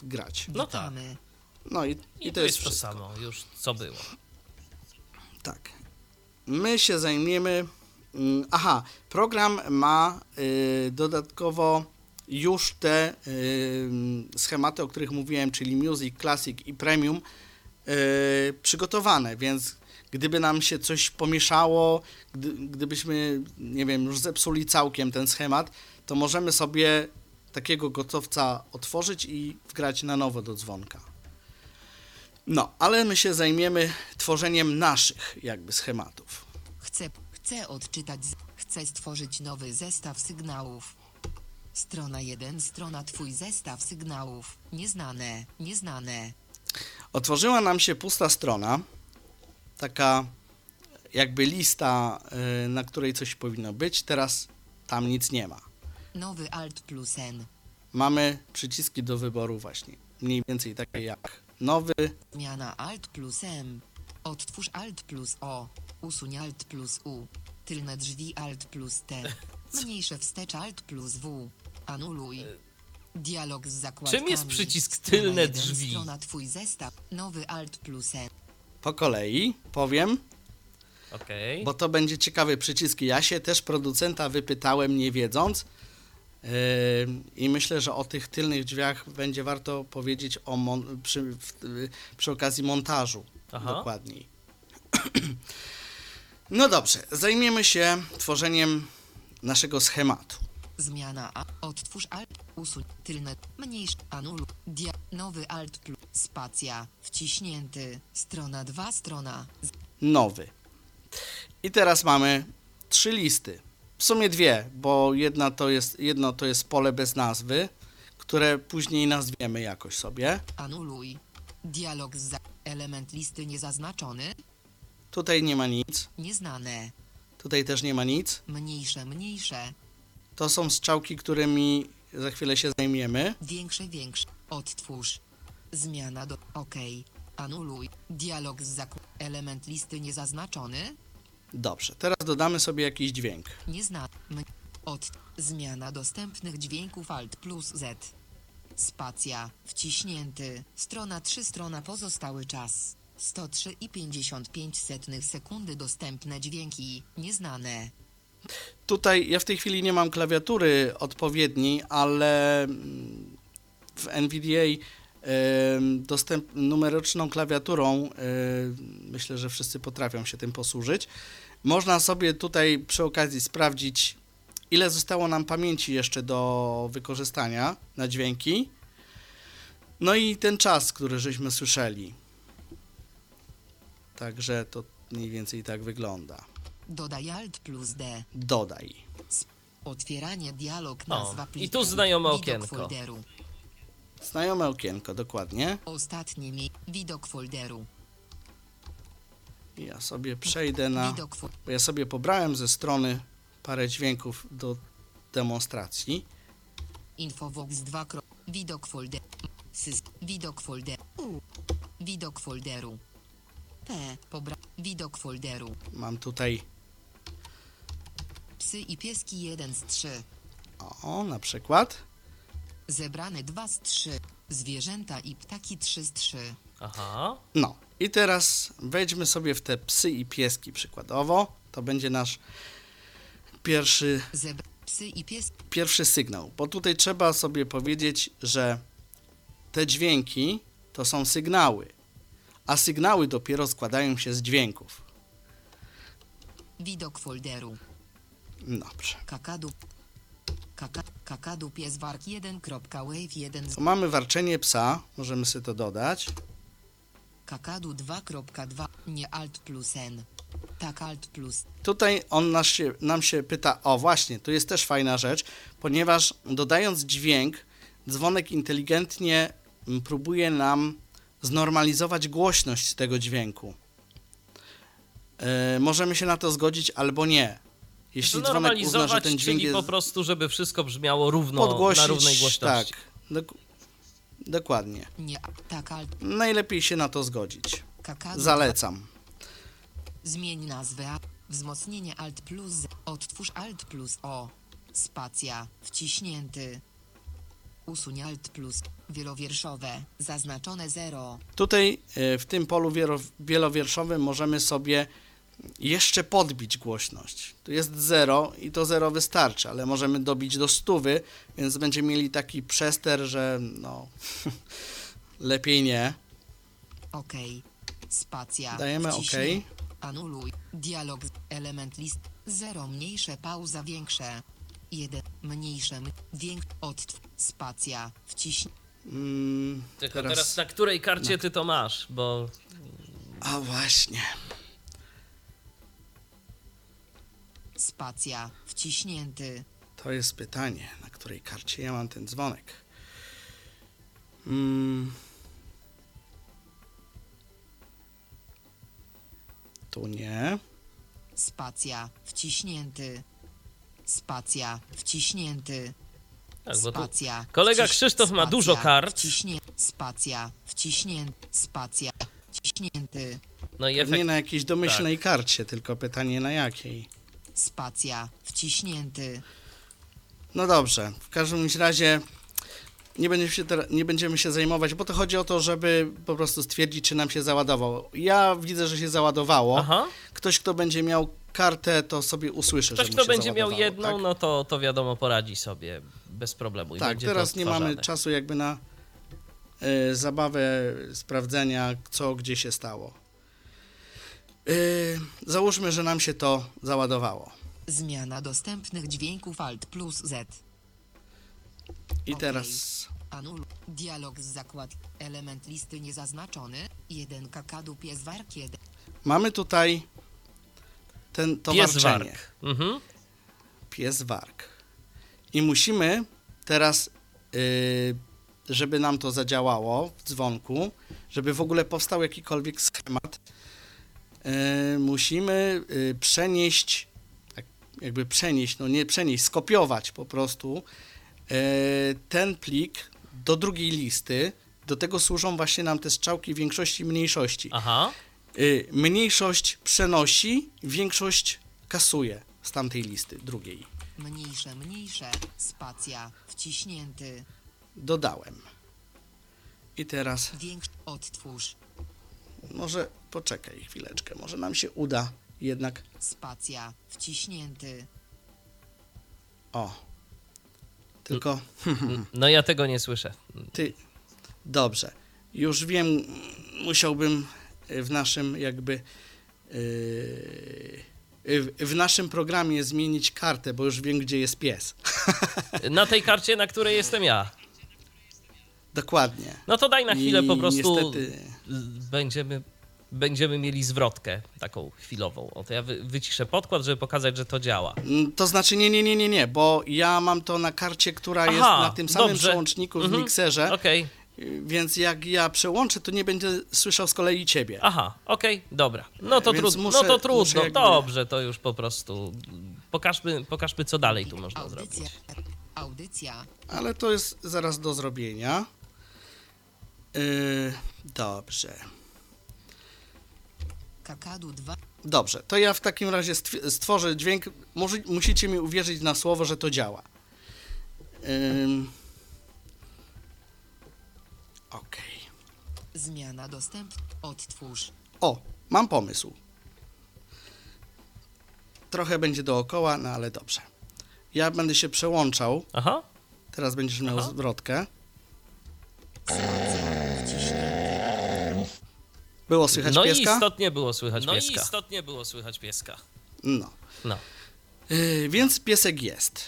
wgrać. No tak. No i, I, i to jest to wszystko. samo, już co było. Tak. My się zajmiemy. mm, Aha, program ma y, dodatkowo już te y, schematy, o których mówiłem, czyli Music, Classic i Premium, y, przygotowane, więc gdyby nam się coś pomieszało, gdy, gdybyśmy, nie wiem, już zepsuli całkiem ten schemat, to możemy sobie takiego gotowca otworzyć i wgrać na nowo do dzwonka. No, ale my się zajmiemy tworzeniem naszych jakby schematów. Chcę, chcę odczytać. Chcę stworzyć nowy zestaw sygnałów. Strona 1, strona Twój zestaw sygnałów. Nieznane, nieznane. Otworzyła nam się pusta strona, taka jakby lista, y, na której coś powinno być. Teraz tam nic nie ma. Nowy Alt plus N. Mamy przyciski do wyboru właśnie, mniej więcej takie jak nowy, Zmiana Alt plus M. Odtwórz Alt plus O. Usuń Alt plus U. Tylne drzwi Alt plus T. Mniejsze wstecz Alt plus W. Anuluj. Dialog z zakładkami. Czym jest przycisk tylne drzwi? Strona Twój zestaw. Nowy Alt plus N. po kolei powiem, Okej. bo to będzie ciekawy przycisk. Ja się też producenta wypytałem nie wiedząc yy, i myślę, że o tych tylnych drzwiach będzie warto powiedzieć o mon- przy, w, y, przy okazji montażu Aha. dokładniej. No dobrze, zajmiemy się tworzeniem naszego schematu. Zmiana A. Odtwórz Alt. Usuń. Tylne. Mniejsze. Anuluj. Dia. Nowy Alt plus. Spacja. Wciśnięty. Strona 2. Strona. Nowy. I teraz mamy trzy listy. W sumie dwie, bo jedna to jest, jedno to jest pole bez nazwy, które później nazwiemy jakoś sobie. Anuluj. Dialog z. Element listy niezaznaczony. Tutaj nie ma nic, Nieznane. tutaj też nie ma nic. Mniejsze, mniejsze. To są strzałki, którymi za chwilę się zajmiemy. Większe, większe. Odtwórz. Zmiana do... OK. Anuluj. Dialog z zakup... Element listy niezaznaczony. Dobrze, teraz dodamy sobie jakiś dźwięk. Nieznane. M... Od... Zmiana dostępnych dźwięków Alt plus Z. Spacja. Wciśnięty. Strona 3. Strona pozostały czas. 103,55 sekundy dostępne dźwięki. Nieznane. Tutaj ja w tej chwili nie mam klawiatury odpowiedniej, ale w NVDA dostęp, numeryczną klawiaturą, myślę, że wszyscy potrafią się tym posłużyć. Można sobie tutaj przy okazji sprawdzić, ile zostało nam pamięci jeszcze do wykorzystania na dźwięki. No i ten czas, który żeśmy słyszeli. Także to mniej więcej tak wygląda. Dodaj Alt plus D. Dodaj. Otwieranie dialog O, nazwa i pliku. tu znajome okienko. folderu. Znajome okienko, dokładnie. Ostatnie mi. Widok folderu. Ja sobie przejdę na. Bo ja sobie pobrałem ze strony parę dźwięków do demonstracji. Infovox 2. kro- Widok folderu. Sys. Widok folderu. U. Widok folderu. P. Pobra. Widok folderu. Mam tutaj, Psy i pieski 1 z 3. o, na przykład. Zebrane 2 z 3. Zwierzęta i ptaki 3 z 3. Aha. No, i teraz wejdźmy sobie w te psy i pieski przykładowo. To będzie nasz pierwszy, Zebra. Psy i pies. pierwszy sygnał, bo tutaj trzeba sobie powiedzieć, że te dźwięki to są sygnały, a sygnały dopiero składają się z dźwięków. Widok folderu. Dobrze. Kakadu. Kaka, kakadu pies wark 1.wave 1 z To mamy warczenie psa, możemy sobie to dodać. kakadu 2.2 nie alt plus n. Tak alt plus Tutaj on nas się, nam się pyta, o właśnie, tu jest też fajna rzecz, ponieważ dodając dźwięk, dzwonek inteligentnie mm, próbuje nam znormalizować głośność tego dźwięku. E, możemy się na to zgodzić albo nie. Jeśli dzwonek uzna, że Znormalizować, ten dźwięk czyli jest po prostu, żeby wszystko brzmiało równo, podgłosić, na równej głośności. tak, dok- dokładnie. nie tak alt Najlepiej się na to zgodzić. kakadu Zalecam. Zmień nazwę wzmocnienie alt plus z. Odtwórz alt plus o. Spacja wciśnięty. Usuń alt plus wielowierszowe zaznaczone 0. Tutaj e, w tym polu wielowierszowym możemy sobie jeszcze podbić głośność. Tu jest 0 i to 0 wystarczy, ale możemy dobić do stówy, więc będziemy mieli taki przester, że no lepiej nie. OK. Spacja. Dajemy OK. wciśnij. Anuluj. Dialog. Element list. 0 mniejsze pauza większe. 1 mniejsze większe. Odtw. Spacja. Wciśnij. Mm, Tylko teraz, teraz na której karcie ty to masz, bo A właśnie. Spacja. Wciśnięty. To jest pytanie, na której karcie ja mam ten dzwonek. Mm. Tu nie. Spacja. Wciśnięty. Spacja. Wciśnięty. Tak, Spacja. kolega Wciś- Krzysztof ma spacja, dużo kart. Wciśnie... Spacja. Wciśnięty. Spacja. Wciśnięty. No i Nie efekt. na jakiejś domyślnej karcie, tylko pytanie na jakiej. Spacja. Wciśnięty. No dobrze, w każdym razie nie będziemy, się teraz, nie będziemy się zajmować, bo to chodzi o to, żeby po prostu stwierdzić, czy nam się załadowało. Ja widzę, że się załadowało. Aha. Ktoś, kto będzie miał kartę, to sobie usłyszy, Ktoś, kto się będzie miał jedną, tak? no to, to wiadomo, poradzi sobie bez problemu. I Tak, teraz nie mamy czasu jakby na y, zabawę sprawdzenia, co gdzie się stało. Y, załóżmy, że nam się to załadowało. Zmiana dostępnych dźwięków Alt plus Z. I Okej. teraz Anul. Dialog z zakład. Element listy niezaznaczony. 1 kakadu pies wark 1. mamy tutaj ten to Pies warczenie. Mhm. pies wark. I musimy teraz, y, żeby nam to zadziałało w dzwonku, żeby w ogóle powstał jakikolwiek schemat, musimy y, przenieść, tak jakby przenieść, no nie przenieść, skopiować po prostu y, ten plik do drugiej listy. Do tego służą właśnie nam te strzałki większości i mniejszości. Aha. Mniejszość przenosi, większość kasuje z tamtej listy, drugiej. Mniejsze, mniejsze. Spacja. Wciśnięty. Dodałem. I teraz Większy. Odtwórz. Może poczekaj chwileczkę, może nam się uda jednak. Spacja. Wciśnięty. O. Tylko No ja tego nie słyszę. ty. Dobrze. Już wiem, musiałbym w naszym jakby. Yy, w- w naszym programie zmienić kartę, bo już wiem, gdzie jest pies. Na tej karcie, na której jestem ja. Dokładnie. No to daj na chwilę I po prostu. niestety- Będziemy, będziemy mieli zwrotkę taką chwilową. O to ja wy, wyciszę podkład, żeby pokazać, że to działa. Mm, To znaczy nie, nie, nie, nie, nie, bo ja mam to na karcie, która jest Aha, na tym samym dobrze. przełączniku w Mhm, mikserze, Okej. y, więc jak ja przełączę, to nie będę słyszał z kolei ciebie. Aha, okej, dobra. No to, Więc trudno, muszę- no to trudno, jakby- dobrze, to już po prostu pokażmy, pokażmy co dalej tu można Audycja. zrobić. Audycja. Ale to jest zaraz do zrobienia. Yy, dobrze. Kakadu 2. Dobrze, to ja w takim razie stw- stworzę dźwięk. Może, musicie mi uwierzyć na słowo, że to działa. Ym. Okej. Zmiana dostęp. Odtwórz. O, mam pomysł. Trochę będzie dookoła, no ale dobrze. Ja będę się przełączał. Aha, Teraz będziesz miał Aha. zwrotkę. Było słychać no i pieska? istotnie było słychać No i pieska. istotnie było słychać pieska. No. No. Yy, więc piesek jest.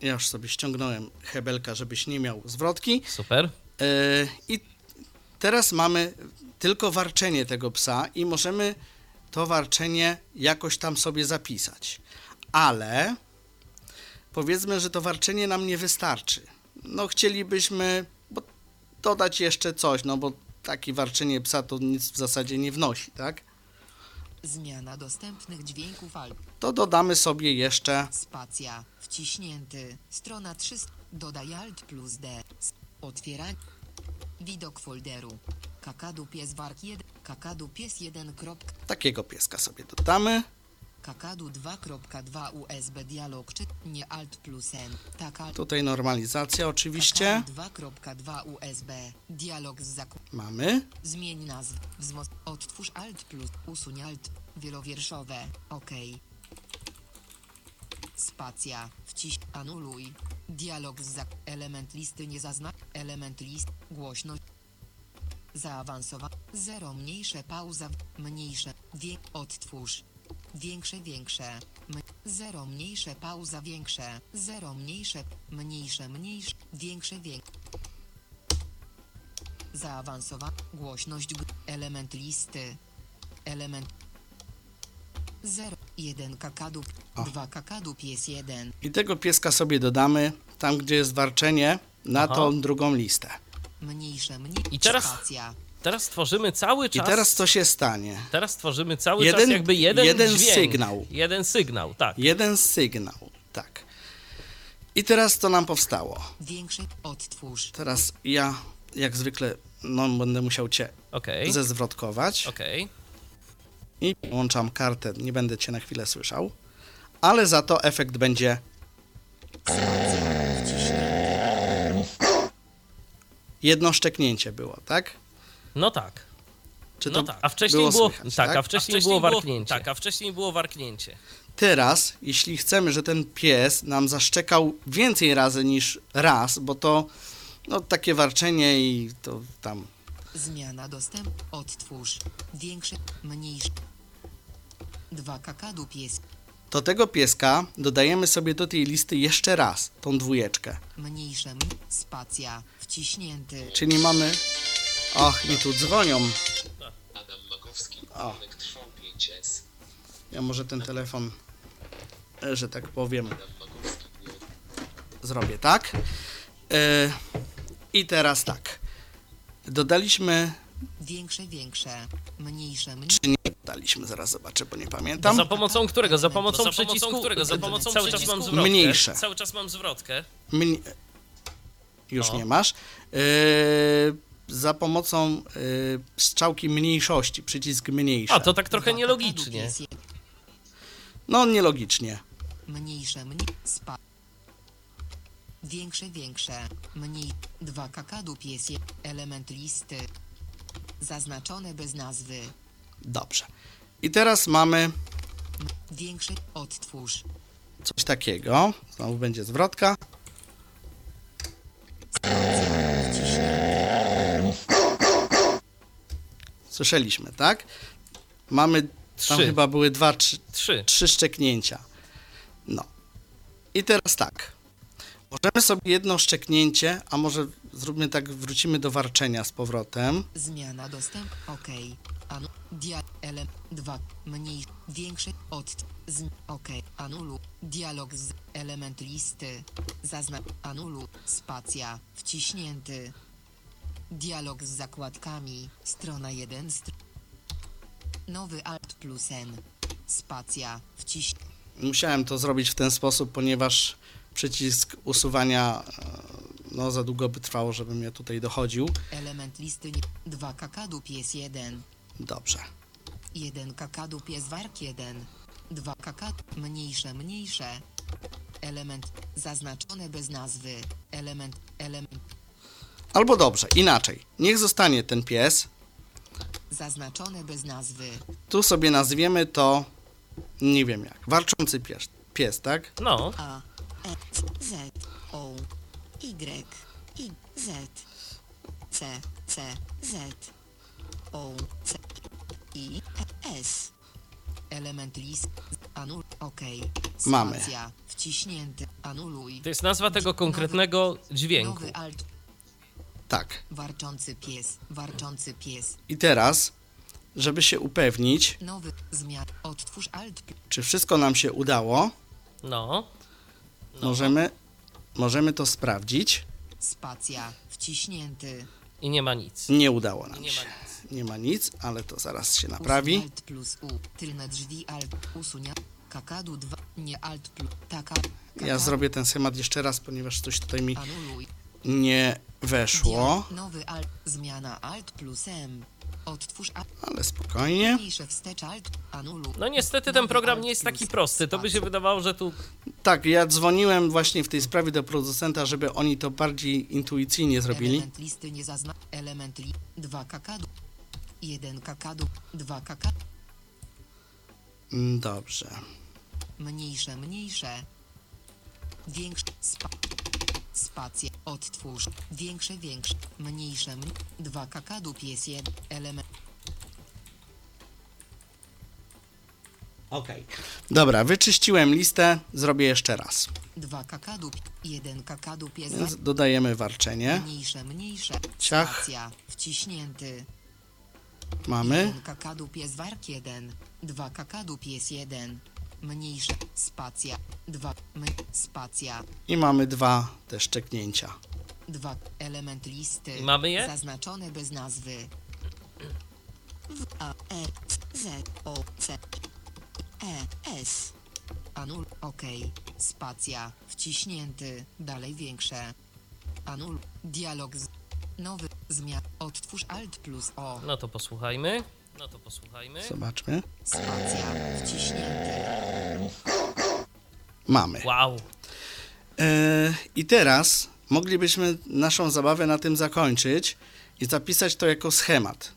Ja już sobie ściągnąłem hebelka, żebyś nie miał zwrotki. Super. Yy, I teraz mamy tylko warczenie tego psa i możemy to warczenie jakoś tam sobie zapisać. Ale powiedzmy, że to warczenie nam nie wystarczy. No chcielibyśmy dodać jeszcze coś, no bo takie warczenie psa to nic w zasadzie nie wnosi, tak? Zmiana dostępnych dźwięków Alt. To dodamy sobie jeszcze Spacja. Wciśnięty. Strona 300. Dodaj Alt plus D. Otwieranie. Widok folderu. Kakadu pies wark 1. Kakadu pies 1. kropka- takiego pieska sobie dodamy. Kakadu 2.2 USB dialog czy nie Alt plus N. Tak Alt. Tutaj normalizacja oczywiście. Kakadu 2.2 USB. Dialog z zakup. Mamy. Zmień nazwę. Wzmoc. Odtwórz Alt plus. Usuń Alt. Wielowierszowe. OK. Spacja. Wciś. Anuluj. Dialog z zak. Element listy nie zazna. Element list. Głośność. Zaawansowa. Zero mniejsze pauza. Mniejsze. Wie. Odtwórz. Większe, większe. M- zero mniejsze pauza większe. Zero mniejsze. Mniejsze, mniejsze. Większe, większe. Zaawansowa. Głośność. G- element listy. Element. 0. 1 kakadu. Dwa kakadu pies jeden. I tego pieska sobie dodamy tam, gdzie jest warczenie, na Aha. tą drugą listę. Mniejsze mniej. I teraz- Spacja. Teraz tworzymy cały I czas... teraz co się stanie? Teraz tworzymy cały Jeden- czas jakby jeden, jeden dźwięk. sygnał. Jeden sygnał, tak. Jeden sygnał, tak. I teraz co nam powstało? Większe. Odtwórz. Teraz ja, jak zwykle, no, będę musiał cię Okej, zezwrotkować okej. i włączam kartę, nie będę cię na chwilę słyszał, ale za to efekt będzie jedno szczeknięcie było, tak? No tak. Czy No tak. A wcześniej było, było, słychać, tak, tak? a wcześniej było warknięcie. Tak, a wcześniej było warknięcie. Teraz, jeśli chcemy, że ten pies nam zaszczekał więcej razy niż raz, bo to no, takie warczenie i to tam Zmiana dostęp. Odtwórz. Większe. Mniejsze. Dwa kakadu pies. to tego pieska dodajemy sobie do tej listy jeszcze raz, tą dwójeczkę. Mniejsze. m- Spacja. Wciśnięty. Czyli mamy... Och, mi tu dzwonią. Adam Makowski, O. pojedynek trwał 5S. Ja może ten telefon, e, że tak powiem, zrobię tak. E, I teraz tak. Dodaliśmy, Większe, większe. Mniejsze. Mniej. czy nie dodaliśmy, zaraz zobaczę, bo nie pamiętam. za pomocą którego? Za pomocą Za pomocą przycisku, którego? Za pomocą cały czas przycisku mam zwrotkę. Mniejsze. Cały czas mam zwrotkę. Mnie... Już No. nie masz. E, za pomocą e, strzałki mniejszości, przycisk mniejszy. A, to tak trochę nielogicznie. No, nielogicznie. Mniejsze, mniej, spa. Większe, większe, mniej, dwa kakadu pies, element listy. Zaznaczone bez nazwy. Dobrze. I teraz mamy Większe, odtwórz. coś takiego. Znowu będzie zwrotka. Słyszeliśmy, tak? Mamy, tam Trzy. chyba były dwa, trzy, Trzy. trzy szczeknięcia. No. I teraz tak. Możemy sobie jedno szczeknięcie, a może zróbmy tak, wrócimy do warczenia z powrotem. Zmiana dostęp, ok. Anu, dia, ele, mniej, większe, od, z, ok. Anulu, dialog z, element listy. Zazna, anulu, spacja, wciśnięty. Dialog z zakładkami, strona 1, str... Nowy alt plus n. Spacja, wciś... Musiałem to zrobić w ten sposób, ponieważ przycisk usuwania e, no, za długo by trwało, żebym ja tutaj dochodził. Element listy nie... 2 kakadu pies 1. Dobrze. 1 kakadu pies wark 1. 2 kakadu mniejsze mniejsze. Element zaznaczone bez nazwy. Element element Albo dobrze, inaczej. Niech zostanie ten pies. zaznaczone bez nazwy. Tu sobie nazwiemy to, nie wiem jak, warczący pies, pies tak? No, A E Z O Y I Z C C Z O C I S Element list anul OK. Mamy. Spacja wciśnięty anuluj. to jest nazwa tego konkretnego dźwięku. Nowy alt Tak. warczący pies warczący pies. I teraz, żeby się upewnić, Nowy zmian odtwórz alt czy wszystko nam się udało, No, możemy, możemy to sprawdzić. spacja wciśnięty. i nie ma nic. Nie udało nam Nie się. ma nic. Nie ma nic, ale to zaraz się Usuń naprawi. Alt plus U. Tylne drzwi alt. Usunia. Kakadu 2. Nie alt plus. Taka. Ja zrobię ten schemat jeszcze raz, ponieważ coś tutaj mi Anuluj. nie weszło, Nowy alt. Zmiana alt plus M. Odtwórz ale spokojnie. No niestety ten program nie jest taki prosty. To by się wydawało, że tu Tak, ja dzwoniłem właśnie w tej sprawie do producenta, żeby oni to bardziej intuicyjnie zrobili. Element listy nie zazna. Element li. 2 kakadu. 1 kakadu. 2 kakadu. Mm, Dobrze. Mniejsze, mniejsze. Większe. Spa. Spacja. Odtwórz. Większe, większe. Mniejsze. Mn... 2 kakadu pies 1. Element. Okej. Dobra, wyczyściłem listę, zrobię jeszcze raz. 2 kakadu. 1 kakadu pies Więc dodajemy warczenie. Mniejsze, mniejsze. Ciach. Spacja. Wciśnięty. Mamy. 1 kakadu pies wark 1. 2 kakadu pies 1. mniejsze, spacja, 2, my, spacja, I mamy dwa te szczeknięcia. 2, element listy. Mamy je? Zaznaczone bez nazwy. W, A, E, Z, O, C, E, S. Anul, OK. Spacja, wciśnięty, dalej większe. Anul, dialog z, nowy, zmian, odtwórz Alt plus O. No to posłuchajmy. No to posłuchajmy. Zobaczmy. Spacja, wciśnięty. Mamy. Wow. E, I teraz moglibyśmy naszą zabawę na tym zakończyć i zapisać to jako schemat.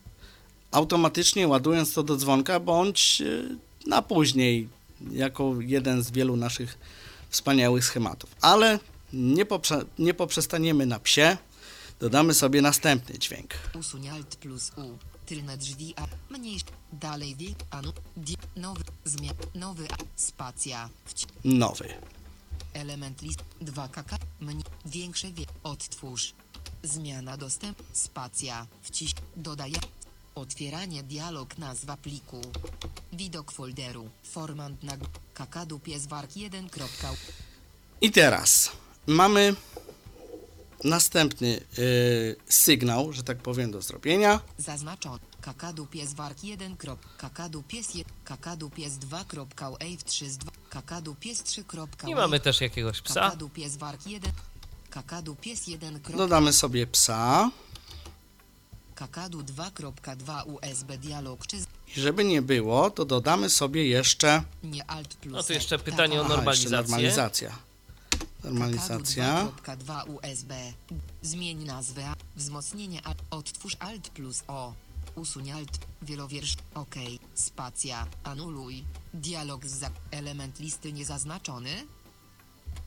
Automatycznie ładując to do dzwonka, bądź e, na później, jako jeden z wielu naszych wspaniałych schematów. Ale nie, poprze- nie poprzestaniemy na psie, dodamy sobie następny dźwięk. Usuń Alt plus U. Tylne drzwi A. Mniejsze. Dalej wie. Anu. Di. Nowy. Zmian. Nowy. Spacja. Wci. Nowy. Element list 2 kk. Mniej. Większe wie. Odtwórz. Zmiana dostęp. Spacja. Wciś. Dodaj. Otwieranie dialog nazwa pliku. Widok folderu. Formant na kakadu pies wark 1. I teraz mamy następny y, sygnał, że tak powiem, do zrobienia. Zaznaczony. Kakadu pies wark 1. Kakadu pies 1. Kakadu pies 2. Wave 3 z 2. Kakadu pies 3. I mamy też jakiegoś psa. Kakadu pies wark 1. Kakadu pies 1. Dodamy sobie psa. Kakadu 2.2 USB dialog czy I żeby nie było, to dodamy sobie jeszcze, nie alt plus. No tu E. jeszcze pytanie o aha, jeszcze normalizację. normalizacja. Normalizacja. Kakadu 2.2 USB. Zmień nazwę. Wzmocnienie. Odtwórz alt plus o. Usuń alt. Wielowiersz. OK. Spacja. Anuluj. Dialog z. Element listy niezaznaczony.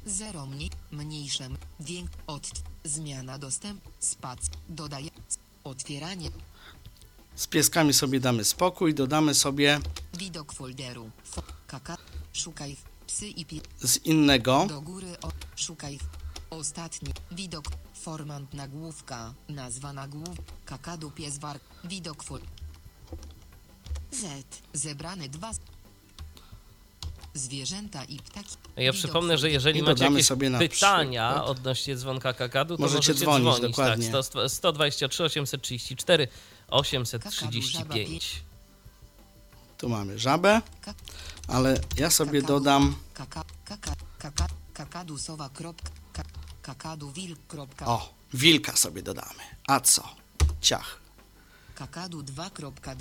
Zero mniej. Mniejsze. m- Więk. Od. Zmiana dostęp. Spac. Dodaje. Otwieranie. Z pieskami sobie damy spokój, dodamy sobie Widok folderu. Fo kaka. Szukaj. Psy i pie. z innego Do góry. O, szukaj. w- Ostatni. Widok. Formant nagłówka. Nazwa nagłów. Kakadu pies wark. Widok fol. Z. Zebrane dwa. Zwierzęta i ptaki. Ja Widok przypomnę, że jeżeli I macie jakieś sobie na pytania przykład- odnośnie dzwonka kakadu, to Możecie możecie, dzwonić, dzwonić. dokładnie. Tak, 100, 123 834 835. Tu mamy żabę, ale ja sobie dodam. O, wilka sobie dodamy. A co? Ciach. Kakadu 2.2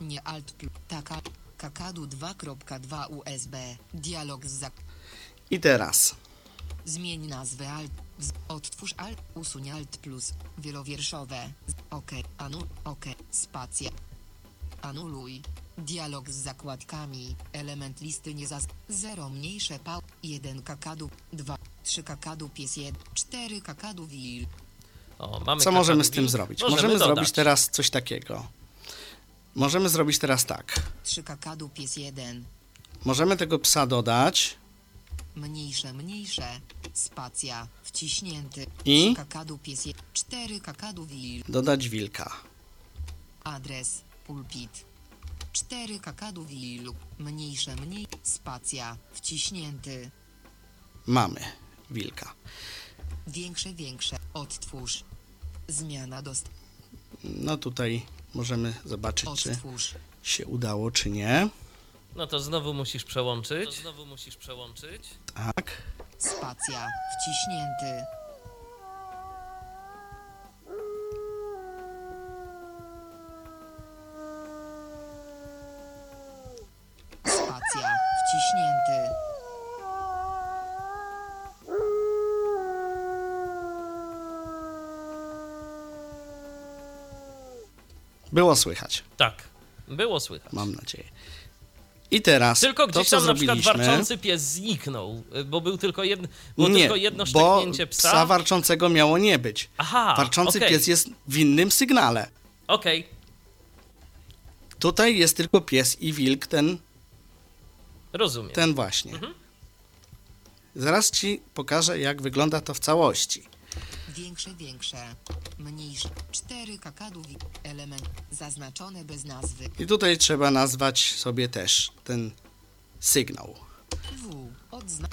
Nie alt plus taka Kakadu 2.2 USB Dialog z zak I teraz Zmień nazwę alt Odtwórz alt Usuń alt plus Wielowierszowe OK Anu OK Spacja Anuluj Dialog z zakładkami Element listy nie zaz 0 mniejsze pał 1 kakadu 2 3 kakadu pies 1 4 kakadu wil O, mamy co możemy z tym zrobić? Możemy, Możemy zrobić teraz coś takiego. Możemy zrobić teraz tak. 3 kakadu pies 1 Możemy tego psa dodać Mniejsze, mniejsze. Spacja. Wciśnięty. I? Trzy Kakadu pies. je- Cztery kakadu wil. dodać wilka. Adres. Pulpit. Cztery kakadu wil. Mniejsze, mniej. Spacja. Wciśnięty. Mamy wilka. Większe, większe. Odtwórz. Zmiana dost. No tutaj możemy zobaczyć, czy Odtwórz. się udało, czy nie. No to znowu musisz przełączyć. To znowu musisz przełączyć. Tak. Spacja. Wciśnięty. Spacja. Wciśnięty. Było słychać, Tak, było słychać. mam nadzieję. I teraz Tylko to, gdzieś co tam na przykład zrobiliśmy... warczący pies zniknął, bo był tylko, jedno, było nie, tylko jedno bo szczeknięcie psa. psa warczącego miało nie być. Aha, Warczący okej, pies jest w innym sygnale. Okej, Tutaj jest tylko pies i wilk, ten, rozumiem. ten właśnie. Mhm. Zaraz ci pokażę, jak wygląda to w całości. Większe, większe. Mniejsze. Cztery kakadu wi- Element. Zaznaczone bez nazwy. I tutaj trzeba nazwać sobie też ten sygnał. W. Odzna...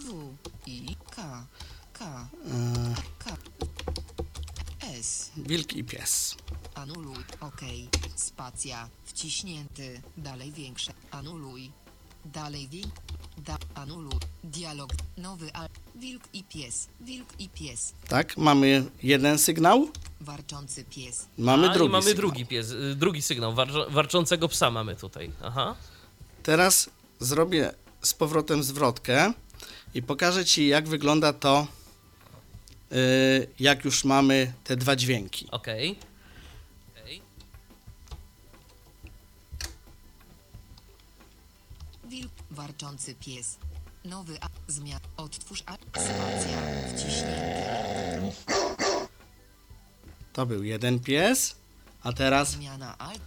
W. I. K. K. K. S. Wilk i pies. Anuluj. OK. Spacja. Wciśnięty. Dalej większe. Anuluj. Dalej wiek. Da. Anuluj. Dialog. Nowy al. Wilk i pies. Wilk i pies. Tak, mamy jeden sygnał, Warczący pies. mamy A, drugi i mamy sygnał. drugi pies, y, drugi sygnał, warczącego psa mamy tutaj. Aha. Teraz zrobię z powrotem zwrotkę i pokażę Ci, jak wygląda to, yy, jak już mamy te dwa dźwięki. Okej. Okej. Wilk. Warczący pies. Nowy a. Zmian. Odtwórz a. Spacja. Wciśnięty. To był jeden pies, a teraz Zmiana alt.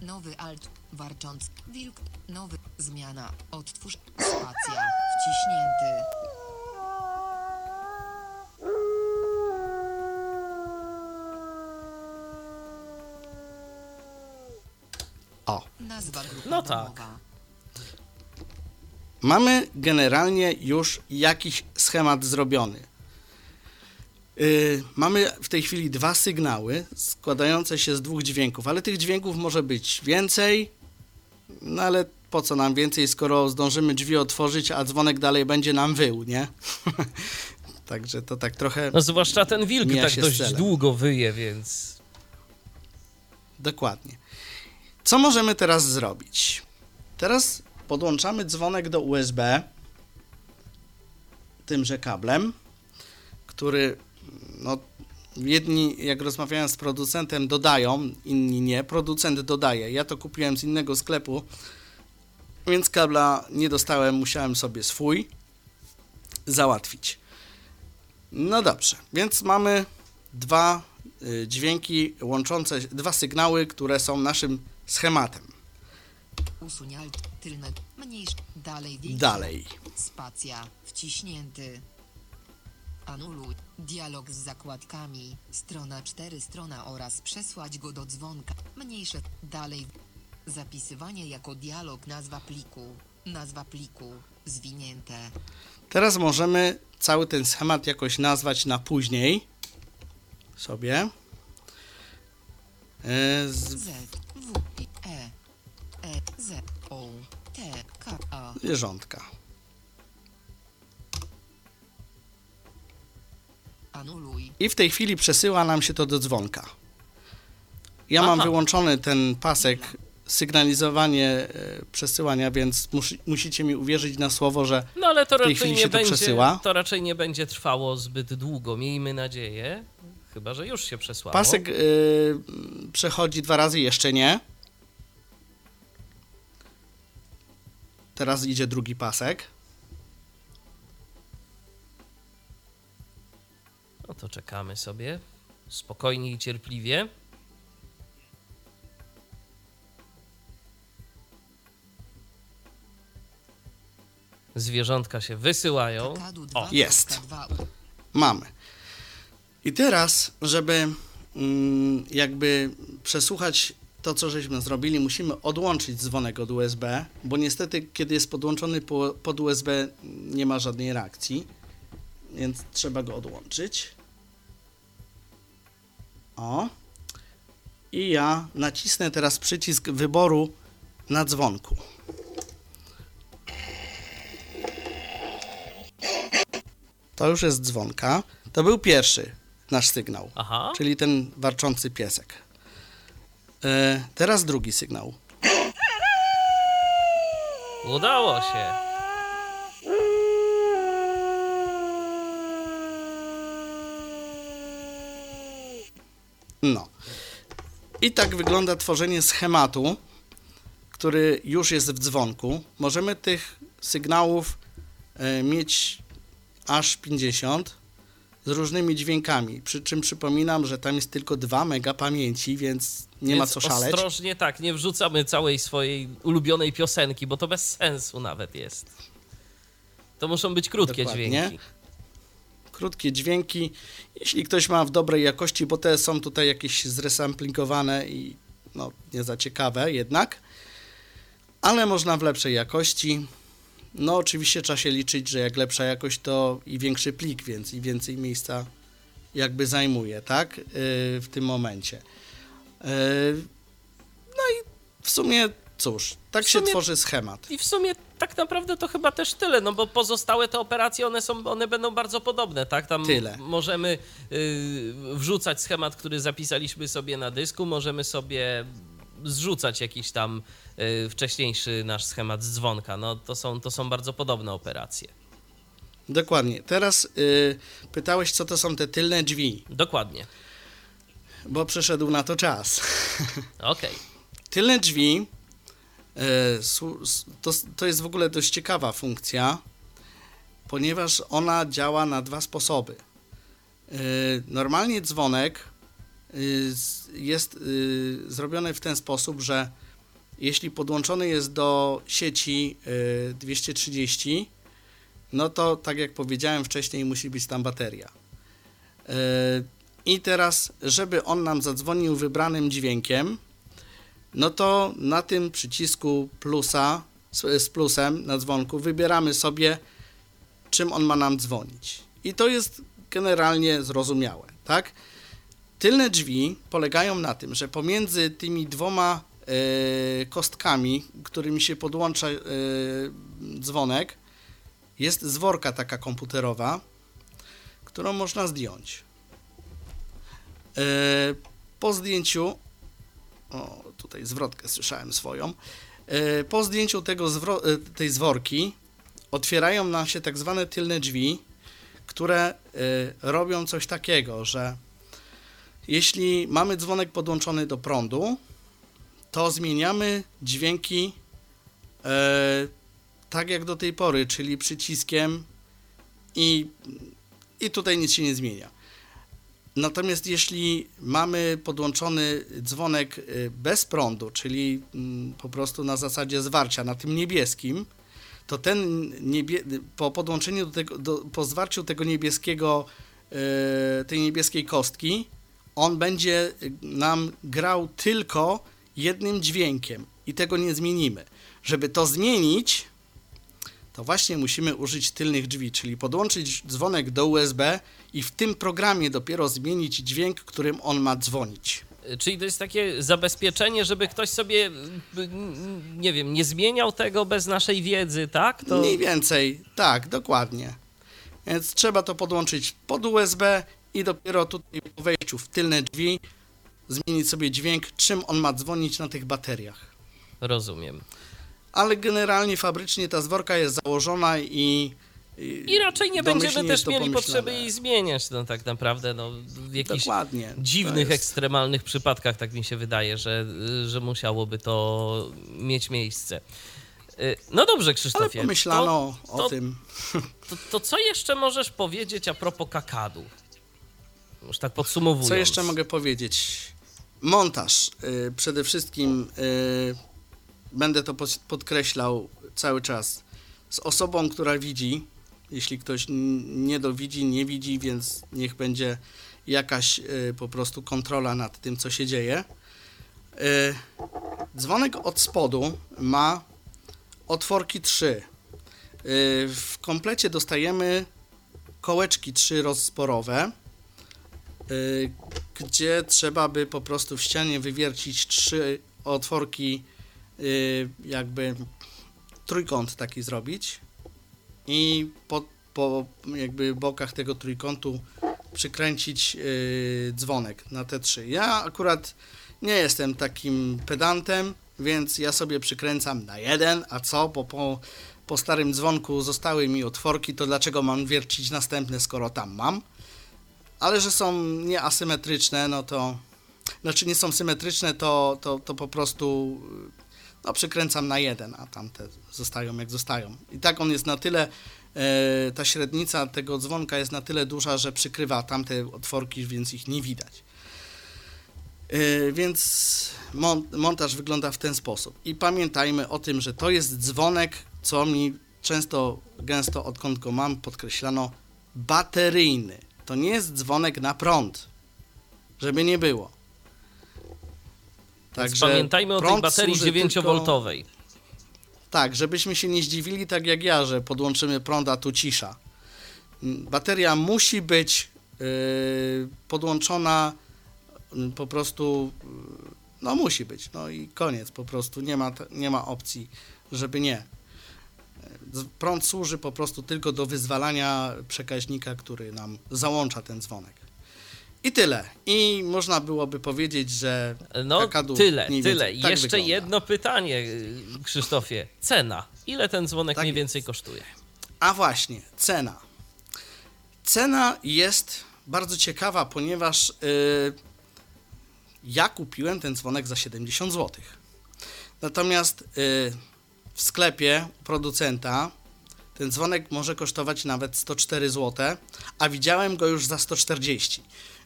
Nowy alt. Warczący. Wilk. Nowy. Zmiana. Odtwórz. Spacja. Wciśnięty. o. Nazwa grupy No tak. domowa. Mamy generalnie już jakiś schemat zrobiony. Yy, mamy w tej chwili dwa sygnały składające się z dwóch dźwięków, ale tych dźwięków może być więcej, no ale po co nam więcej, skoro zdążymy drzwi otworzyć, a dzwonek dalej będzie nam wył, nie? Także to tak trochę No zwłaszcza ten wilk tak dość celem. długo wyje, więc... Dokładnie. Co możemy teraz zrobić? Teraz podłączamy dzwonek do USB tymże kablem, który no, jedni, jak rozmawiałem z producentem, dodają, inni nie. Producent dodaje. Ja to kupiłem z innego sklepu, więc kabla nie dostałem, musiałem sobie swój załatwić. No dobrze, więc mamy dwa y, dźwięki łączące, dwa sygnały, które są naszym schematem. Usuń alt. Tylne. Mniejsz. Dalej. Dalej. Spacja. Wciśnięty. Anuluj. Dialog z zakładkami. Strona 4 strona oraz przesłać go do dzwonka. Mniejsze. Dalej. Zapisywanie jako dialog nazwa pliku. Nazwa pliku. Zwinięte. Teraz możemy cały ten schemat jakoś nazwać na później sobie. E, Z Z. zwierzątka. I w tej chwili przesyła nam się to do dzwonka. Ja mam Aha. wyłączony ten pasek sygnalizowanie e, przesyłania, więc musi, musicie mi uwierzyć na słowo, że No ale to W tej raczej chwili nie się to będzie, przesyła. to raczej nie będzie trwało zbyt długo, miejmy nadzieję. Chyba, że już się przesłało. pasek e, przechodzi dwa razy, jeszcze nie. Teraz idzie drugi pasek. No to czekamy sobie spokojnie i cierpliwie. Zwierzątka się wysyłają. O, 2. jest. 2. Mamy. I teraz, żeby mm, jakby przesłuchać to, co żeśmy zrobili, musimy odłączyć dzwonek od USB, bo niestety, kiedy jest podłączony po, pod USB, nie ma żadnej reakcji, więc trzeba go odłączyć. O. I ja nacisnę teraz przycisk wyboru na dzwonku. To już jest dzwonka. To był pierwszy nasz sygnał, Aha. czyli ten warczący piesek. E, teraz drugi sygnał. Udało się. No. I tak wygląda tworzenie schematu, który już jest w dzwonku. Możemy tych sygnałów e, mieć aż 50 z różnymi dźwiękami. Przy czym przypominam, że tam jest tylko 2 mega pamięci, więc nie ma Więc co szaleć. Ostrożnie tak, nie wrzucamy całej swojej ulubionej piosenki, bo to bez sensu nawet jest. To muszą być krótkie Dokładnie. dźwięki. Krótkie dźwięki. Jeśli ktoś ma w dobrej jakości, bo te są tutaj jakieś zresamplingowane i no, nie za ciekawe jednak. ale można w lepszej jakości. No oczywiście trzeba się liczyć, że jak lepsza jakość, to i większy plik, więc i więcej miejsca jakby zajmuje, tak? Yy, w tym momencie. Yy, no i w sumie cóż, tak W się sumie- tworzy schemat. I w sumie tak naprawdę to chyba też tyle, no bo pozostałe te operacje, one, są, one będą bardzo podobne, tak? Tam Tyle. możemy y, wrzucać schemat, który zapisaliśmy sobie na dysku, możemy sobie zrzucać jakiś tam y, wcześniejszy nasz schemat z dzwonka. No to są, to są bardzo podobne operacje. Dokładnie. Teraz yy, pytałeś, co to są te tylne drzwi, Dokładnie. bo przyszedł na to czas. Okej. Tylne drzwi s- to, to jest w ogóle dość ciekawa funkcja, ponieważ ona działa na dwa sposoby. E, Normalnie dzwonek jest e, zrobiony w ten sposób, że jeśli podłączony jest do sieci e, 230, no to tak jak powiedziałem wcześniej, musi być tam bateria. I teraz, żeby on nam zadzwonił wybranym dźwiękiem, no to na tym przycisku plusa, z plusem na dzwonku, wybieramy sobie, czym on ma nam dzwonić. I to jest generalnie zrozumiałe, tak? Tylne drzwi polegają na tym, że pomiędzy tymi dwoma e, kostkami, którymi się podłącza e, dzwonek, jest zworka taka komputerowa, którą można zdjąć. E, po zdjęciu o, tutaj zwrotkę słyszałem swoją. Po zdjęciu tego tej zworki otwierają nam się tak zwane tylne drzwi, które robią coś takiego, że jeśli mamy dzwonek podłączony do prądu, to zmieniamy dźwięki e, tak jak do tej pory, czyli przyciskiem i, i tutaj nic się nie zmienia. Natomiast jeśli mamy podłączony dzwonek y, bez prądu, czyli mm, po prostu na zasadzie zwarcia na tym niebieskim, to ten niebie, po podłączeniu do tego, do, po zwarciu tego niebieskiego, y, tej niebieskiej kostki, on będzie y, nam grał tylko jednym dźwiękiem i tego nie zmienimy. Żeby to zmienić, to właśnie musimy użyć tylnych drzwi, czyli podłączyć dzwonek do USB i w tym programie dopiero zmienić dźwięk, którym on ma dzwonić. Czyli to jest takie zabezpieczenie, żeby ktoś sobie, y, nie wiem, nie zmieniał tego bez naszej wiedzy, tak? To... Mniej więcej, tak, dokładnie. Więc trzeba to podłączyć pod USB i dopiero tutaj po wejściu w tylne drzwi zmienić sobie dźwięk, czym on ma dzwonić na tych bateriach. Rozumiem. Ale generalnie fabrycznie ta zworka jest założona i... I raczej nie będziemy też mieli potrzeby jej zmieniać, no tak naprawdę, no w jakichś Dokładnie. dziwnych, jest- ekstremalnych przypadkach, tak mi się wydaje, że, że musiałoby to mieć miejsce. Y, No dobrze, Ale Krzysztofie. pomyślano to, o to, tym. To, to co jeszcze możesz powiedzieć a propos kakadu? Już tak podsumowując. Co jeszcze mogę powiedzieć? Montaż. Y, Przede wszystkim y, będę to podkreślał cały czas. Z osobą, która widzi, jeśli ktoś nie dowidzi, nie widzi, więc niech będzie jakaś y, po prostu kontrola nad tym, co się dzieje. Dzwonek od spodu ma otworki 3. Y, W komplecie dostajemy kołeczki 3 rozsporowe y, gdzie trzeba by po prostu w ścianie wywiercić trzy otworki, y, jakby trójkąt taki zrobić i po, po jakby bokach tego trójkątu przykręcić y, dzwonek na te trzy. Ja akurat nie jestem takim pedantem, więc ja sobie przykręcam na jeden, a co, bo po, po starym dzwonku zostały mi otworki, to dlaczego mam wiercić następne, skoro tam mam? Ale że są nieasymetryczne, no to znaczy nie są symetryczne, to, to, to po prostu no, przykręcam na jeden, a tamte zostają jak zostają. I tak on jest na tyle, e, ta średnica tego dzwonka jest na tyle duża, że przykrywa tamte otworki, więc ich nie widać. E, więc mon, montaż wygląda w ten sposób. I pamiętajmy o tym, że to jest dzwonek, co mi często, gęsto odkąd go mam podkreślano, bateryjny. To nie jest dzwonek na prąd, żeby nie było. Także pamiętajmy o tej baterii służy 9-woltowej. Tylko, Tak, żebyśmy się nie zdziwili tak jak ja, że podłączymy prąd, a tu cisza. Mm, Bateria musi być yy, podłączona mm, po prostu, yy, no musi być, no i koniec, po prostu nie ma, nie ma opcji, żeby nie. Prąd służy po prostu tylko do wyzwalania przekaźnika, który nam załącza ten dzwonek. I tyle. I można byłoby powiedzieć, że No kakadu tyle, tyle. tak Jeszcze wygląda. jedno pytanie, Krzysztofie. Cena. Ile ten dzwonek Tak mniej jest. więcej kosztuje? A właśnie, cena. Cena jest bardzo ciekawa, ponieważ y, ja kupiłem ten dzwonek za 70 zł. Natomiast y, w sklepie producenta ten dzwonek może kosztować nawet 104 zł, a widziałem go już za 140.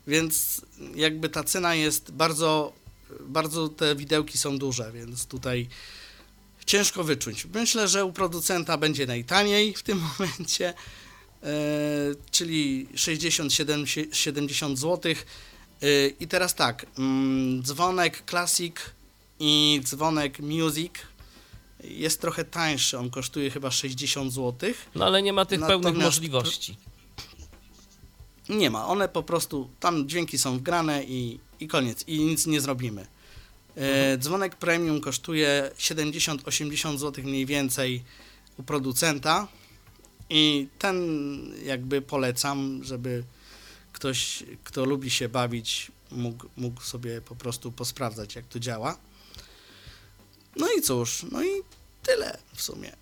Więc jakby ta cena jest bardzo, bardzo te widełki są duże, więc tutaj ciężko wyczuć. Myślę, że u producenta będzie najtaniej w tym momencie, e, czyli 60-70 zł. E, I teraz tak, mm, dzwonek Classic i dzwonek Music jest trochę tańszy, on kosztuje chyba 60 zł. No ale nie ma tych pełnych Natomiast- możliwości. Nie ma, one po prostu, tam dźwięki są wgrane i, i koniec, i nic nie zrobimy. E, dzwonek premium kosztuje 70-80 zł mniej więcej u producenta i ten jakby polecam, żeby ktoś, kto lubi się bawić, mógł, mógł sobie po prostu posprawdzać, jak to działa. No i cóż, no i tyle w sumie.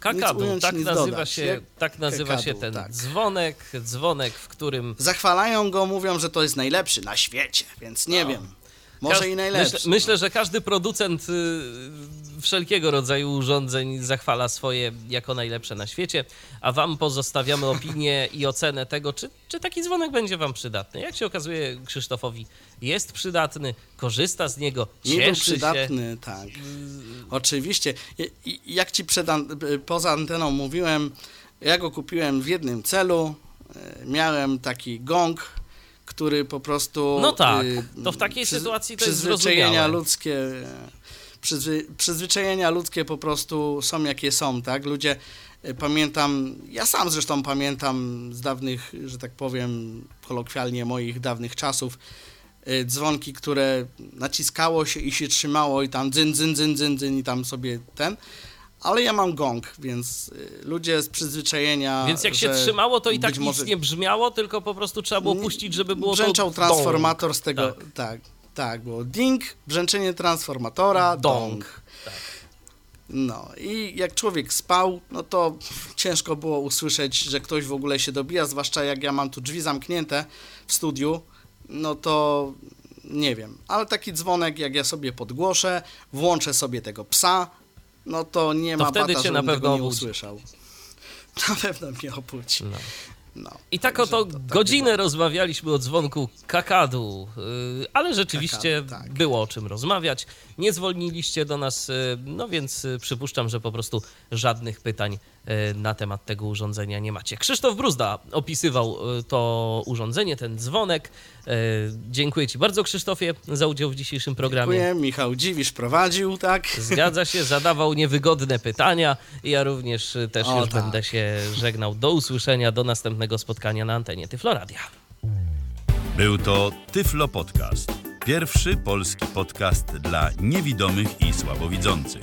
Kakadu, ująć, tak nic nazywa dodać. się, tak nazywa się kakadu, ten tak. dzwonek, dzwonek, w którym Zachwalają go, mówią, że to jest najlepszy na świecie, więc nie No. wiem. Może i najlepszy. Myślę, myślę, że każdy producent y, wszelkiego rodzaju urządzeń zachwala swoje jako najlepsze na świecie, a wam pozostawiamy opinię i ocenę tego, czy, czy taki dzwonek będzie wam przydatny. Jak się okazuje, Krzysztofowi jest przydatny, korzysta z niego, cieszy się. przydatny, tak. Oczywiście. Jak ci przed poza anteną mówiłem, ja go kupiłem w jednym celu. E, Miałem taki gong, który po prostu. No tak, y, to w takiej przyz- sytuacji to jest Przyzwyczajenia zrozumiałe. ludzkie. Przyzwy, przyzwyczajenia ludzkie po prostu są jakie są, tak? Ludzie, e, pamiętam, ja sam zresztą pamiętam z dawnych, że tak powiem, kolokwialnie moich dawnych czasów, y, dzwonki, które naciskało się i się trzymało i tam dzyn, dzyn, dzyn, dzyn, dzyn i tam sobie ten. Ale ja mam gong, więc y, ludzie z przyzwyczajenia. Więc jak się trzymało, to i tak nic może nie brzmiało, tylko po prostu trzeba było puścić, żeby było Brzęczał to transformator z tego. Tak. Tak, tak, było ding, brzęczenie transformatora, Dong. dong. Tak. No i jak człowiek spał, no to ciężko było usłyszeć, że ktoś w ogóle się dobija, zwłaszcza jak ja mam tu drzwi zamknięte w studiu, no to nie wiem. Ale taki dzwonek, jak ja sobie podgłoszę, włączę sobie tego psa, no to nie To ma wtedy bata, cię na pewno nie usłyszał. Na pewno mnie obudzi. No. No. I tak oto to tak godzinę rozmawialiśmy o dzwonku kakadu, yy, ale rzeczywiście Kakadu, tak. było o czym rozmawiać. Nie zwolniliście do nas, yy, no więc yy, przypuszczam, że po prostu żadnych pytań na temat tego urządzenia nie macie. Krzysztof Bruzda opisywał yy, to urządzenie, ten dzwonek. Yy, Dziękuję Ci bardzo, Krzysztofie, za udział w dzisiejszym programie. Dziękuję. Michał Dziwisz prowadził, tak? Zgadza się, zadawał niewygodne pytania. Ja również też O, już tak. będę się żegnał. Do usłyszenia, do następnego spotkania na antenie Tyfloradia. Był to Tyflo Podcast. Pierwszy polski podcast dla niewidomych i słabowidzących.